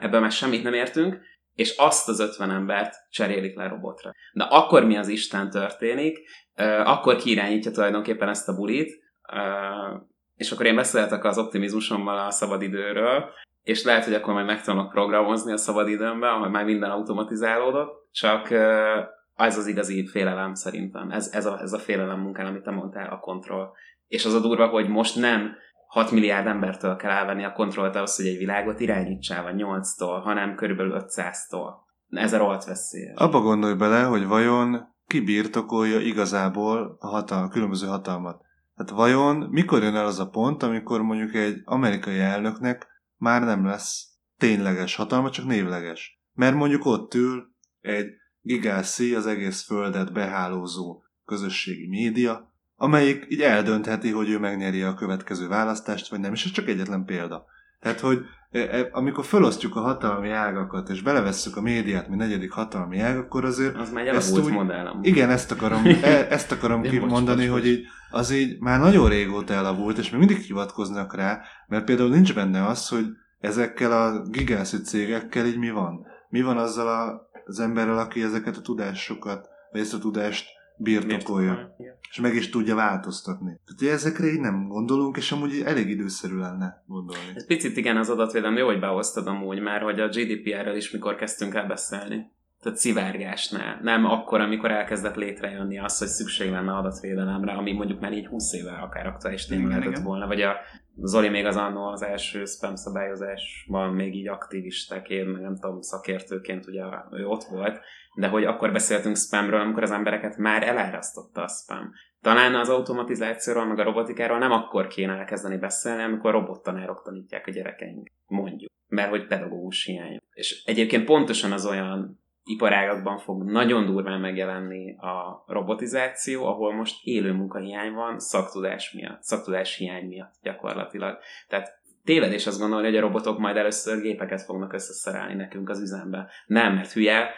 Speaker 3: ebben már semmit nem értünk, és azt az 50 embert cserélik le robotra. De akkor mi az Isten történik, akkor kiirányítja tulajdonképpen ezt a bulit, és akkor én beszéltek az optimizmusommal a szabadidőről, és lehet, hogy akkor majd megtanulok programozni a szabadidőmben, ahol már minden automatizálódott, csak ez az igazi félelem szerintem. Ez, ez, a, ez a félelem munkán, amit te mondtál, a kontroll. És az a durva, hogy most nem 6 milliárd embertől kell elvenni a kontrollt ahhoz, hogy egy világot irányítsál, vagy 8-tól, hanem körülbelül 500-tól. Ez a rohadt veszélyes.
Speaker 4: Abba gondolj bele, hogy vajon ki birtokolja igazából a, hatal- a különböző hatalmat. Tehát vajon mikor jön el az a pont, amikor mondjuk egy amerikai elnöknek már nem lesz tényleges hatalma, csak névleges. Mert mondjuk ott ül egy gigászi, az egész földet behálózó közösségi média, amelyik így eldöntheti, hogy ő megnyeri a következő választást, vagy nem, és ez csak egyetlen példa. Tehát, hogy e, e, amikor felosztjuk a hatalmi ágakat, és belevesszük a médiát, mint negyedik hatalmi ág, akkor azért...
Speaker 3: Az már
Speaker 4: ezt úgy-. Igen, ezt akarom, (laughs) e- ezt akarom kimondani, hogy így, az így már nagyon régóta elavult, és még mindig hivatkoznak rá, mert például nincs benne az, hogy ezekkel a gigászi cégekkel így mi van. Mi van azzal a, az emberrel, aki ezeket a tudásokat, vagy ezt a tudást birtokolja, és meg is tudja változtatni. Tehát ezekre így nem gondolunk, és amúgy elég időszerű lenne gondolni.
Speaker 3: Ez picit igen az adatvédelem, jó, hogy behoztad amúgy már, hogy a GDPR-rel is mikor kezdtünk el beszélni. Tehát szivárgásnál. Nem akkor, amikor elkezdett létrejönni az, hogy szükség lenne adatvédelemre, ami mondjuk már így 20 éve akár aktuális téma lehetett
Speaker 2: igen.
Speaker 3: volna. Vagy a Zoli még az annó az első spam szabályozásban még így aktivistaként, meg nem tudom, szakértőként ugye ő ott volt, de hogy akkor beszéltünk spamről, amikor az embereket már elárasztotta a spam. Talán az automatizációról, meg a robotikáról nem akkor kéne elkezdeni beszélni, amikor robottanárok tanítják a gyerekeink, mondjuk. Mert hogy pedagógus hiány. És egyébként pontosan az olyan iparágakban fog nagyon durván megjelenni a robotizáció, ahol most élő munkahiány van szaktudás miatt, szaktudás hiány miatt gyakorlatilag. Tehát tévedés azt gondolni, hogy a robotok majd először gépeket fognak összeszerelni nekünk az üzembe. Nem, mert hülye,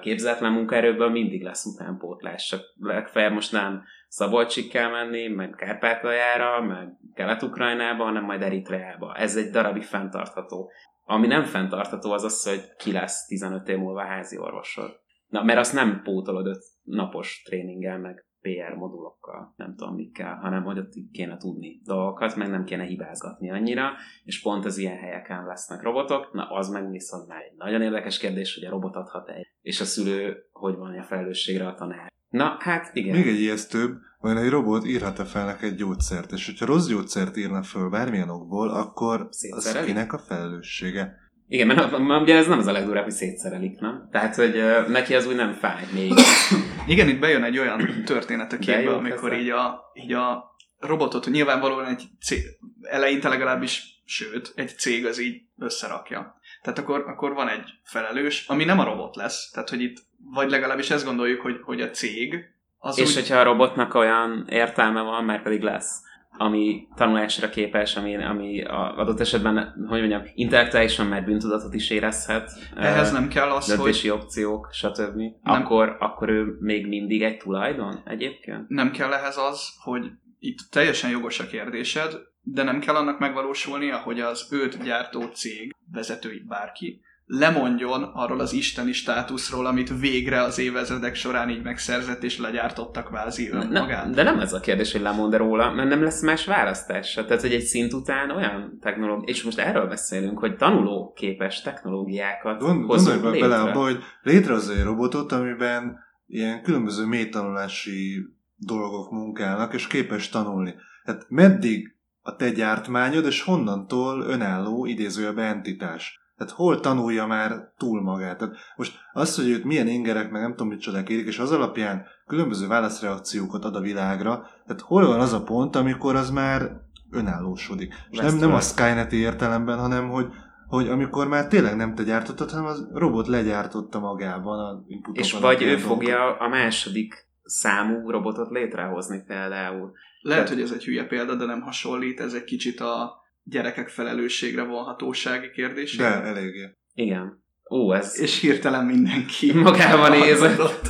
Speaker 3: képzetlen munkaerőből mindig lesz utánpótlás, csak legfeljebb most nem Szabolcsig kell menni, meg Kárpátaljára, meg Kelet-Ukrajnába, hanem majd Eritreába. Ez egy darabig fenntartható. Ami nem fenntartható az az, hogy ki lesz 15 év múlva házi orvosod. Na, mert azt nem pótolod 5 napos tréninggel, meg PR modulokkal, nem tudom mikkel, hanem hogy ott kéne tudni dolgokat, meg nem kéne hibázgatni annyira, és pont az ilyen helyeken lesznek robotok, na az meg viszont már egy nagyon érdekes kérdés, hogy a robot adhat egy, és a szülő hogy van a felelősségre a tanár. Na, hát igen.
Speaker 4: Még egy ijesztőbb, vajon egy robot írhat-e fel neked egy gyógyszert, és hogyha rossz gyógyszert írna föl bármilyen okból, akkor az kinek a felelőssége?
Speaker 3: Igen, mert, mert ugye ez nem az a legdurább, hogy szétszerelik, nem? Tehát, hogy ö, neki az úgy nem fáj még. (coughs)
Speaker 2: Igen, itt bejön egy olyan (coughs) történet a képbe, amikor így a, így a robotot, nyilvánvalóan egy cég, eleinte legalábbis, sőt, egy cég az így összerakja. Tehát akkor, akkor van egy felelős, ami nem a robot lesz. Tehát, hogy itt, vagy legalábbis ezt gondoljuk, hogy, hogy a cég az
Speaker 3: és
Speaker 2: úgy,
Speaker 3: hogyha a robotnak olyan értelme van, már pedig lesz, ami tanulásra képes, ami, ami a adott esetben, hogy mondjam, intellektuálisan már bűntudatot is érezhet,
Speaker 2: ehhez nem kell az, hogy
Speaker 3: opciók, stb. Akkor, akkor ő még mindig egy tulajdon egyébként?
Speaker 2: nem kell ehhez az, hogy itt teljesen jogos a kérdésed, de nem kell annak megvalósulnia, hogy az őt gyártó cég vezetői bárki lemondjon arról az isteni státuszról, amit végre az évezredek során így megszerzett és legyártotta kvázi önmagát.
Speaker 3: Nem, de nem ez a kérdés, hogy lemond róla, mert nem lesz más választása. Tehát, hogy egy szint után olyan technológia, és most erről beszélünk, hogy tanulóképes technológiákat
Speaker 4: Gond,
Speaker 3: hozunk
Speaker 4: gondolj bele abba, hogy létrehoz egy robotot, amiben ilyen különböző mélytanulási dolgok munkálnak, és képes tanulni. Hát meddig a te gyártmányod, és honnantól önálló idézőjelben entitás? Tehát hol tanulja már túl magát? Tehát most az, hogy őt milyen ingerek, meg nem tudom mit csodák érik, és az alapján különböző válaszreakciókat ad a világra, tehát hol van az a pont, amikor az már önállósodik? És nem, nem a. Skynet értelemben, hanem hogy hogy amikor már tényleg nem te gyártottad, hanem az robot legyártotta magában a inputokat.
Speaker 3: És vagy ő fogja a második számú robotot létrehozni például.
Speaker 2: Lehet, hogy ez egy hülye példa, de nem hasonlít, ez egy kicsit a gyerekek felelősségre vonhatósági kérdés.
Speaker 4: De eléggé.
Speaker 3: Igen. Ó, ez...
Speaker 2: És hirtelen mindenki
Speaker 3: Magában (laughs) nézett.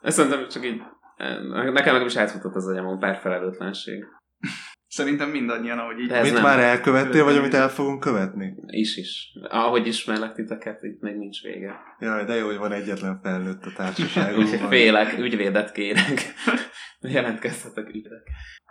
Speaker 3: Ezt szerintem csak így... Nekem meg is átfutott az agyamon pár felelőtlenség.
Speaker 2: Szerintem mindannyian, ahogy így
Speaker 3: ez
Speaker 4: Mit már elkövettél, vagy amit el fogunk követni?
Speaker 3: Is is. Ahogy ismerlek titeket, itt még nincs vége.
Speaker 4: Jaj, de jó, hogy van egyetlen felnőtt a
Speaker 3: Úgyhogy
Speaker 4: társaságunkban. (laughs)
Speaker 3: félek, ügyvédet kérek. (laughs) Jelentkeztetek ügyvédek.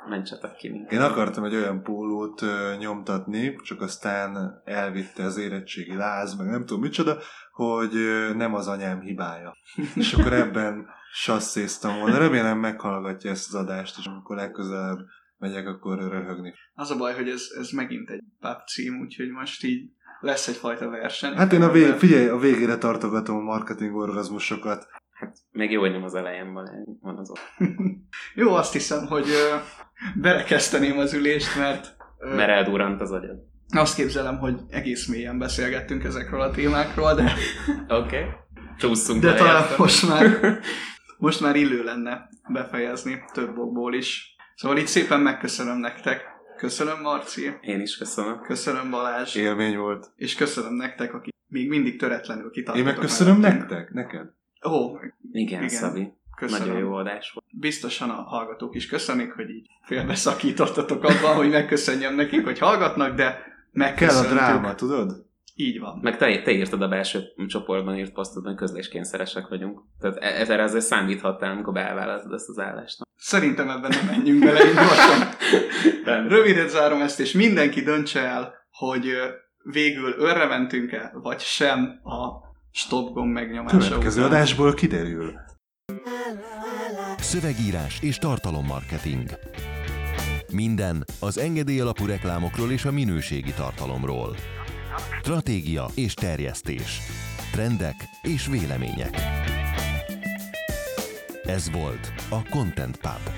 Speaker 3: Mentsetek ki minket.
Speaker 4: Én akartam egy olyan pólót ö, nyomtatni, csak aztán elvitte az érettségi láz, meg nem tudom micsoda, hogy ö, nem az anyám hibája. És akkor ebben (laughs) sasszéztam volna. Remélem meghallgatja ezt az adást, és amikor legközelebb megyek, akkor röhögni.
Speaker 2: Az a baj, hogy ez, ez megint egy pub cím, úgyhogy most így lesz egyfajta verseny.
Speaker 4: Hát én a vég, figyelj, a végére tartogatom a marketing orgazmusokat.
Speaker 3: Hát még jó, hogy nem az elején van, van az ott. (laughs)
Speaker 2: Jó, azt hiszem, hogy ö, berekezteném az ülést, mert ö,
Speaker 3: Mert eldurrant az agyad.
Speaker 2: azt képzelem, hogy egész mélyen beszélgettünk ezekről a témákról, de,
Speaker 3: Oké. Okay. Csúszunk
Speaker 2: de talán most már, (laughs) most már illő lenne befejezni több okból is. Szóval így szépen megköszönöm nektek. Köszönöm Marci,
Speaker 3: Én is köszönöm.
Speaker 2: köszönöm Balázs,
Speaker 4: Élmény volt.
Speaker 2: és köszönöm nektek, akik még mindig töretlenül
Speaker 4: Én
Speaker 2: kitartatok.
Speaker 4: megköszönöm
Speaker 2: mellettünk.
Speaker 4: nektek, neked.
Speaker 2: Ó,
Speaker 3: Igen,
Speaker 2: Igen.
Speaker 3: Igen. Szabi.
Speaker 2: köszönöm.
Speaker 3: Nagyon jó adás volt.
Speaker 2: biztosan a hallgatók is köszönik, hogy így félbeszakítottatok abban, hogy megköszönjem nekik, hogy hallgatnak, de
Speaker 4: Kell a dráma, tudod?
Speaker 2: Így van.
Speaker 3: Meg te, te írtad a belső csoportban írt posztot, hogy közléskényszeresek vagyunk. Tehát erre azért számíthattál, amikor beálláltad ezt az állást.
Speaker 2: Szerintem ebben nem menjünk bele, így gyorsan. (laughs)
Speaker 3: Nem.
Speaker 2: Rövidet zárom ezt, és mindenki döntse el, hogy végül örre mentünk-e, vagy sem a stop gomb megnyomása
Speaker 4: Következő
Speaker 2: után.
Speaker 4: adásból kiderül.
Speaker 1: Szövegírás és tartalommarketing. Minden az engedély alapú reklámokról és a minőségi tartalomról. Stratégia és terjesztés. Trendek és vélemények. Ez volt a Content Pub.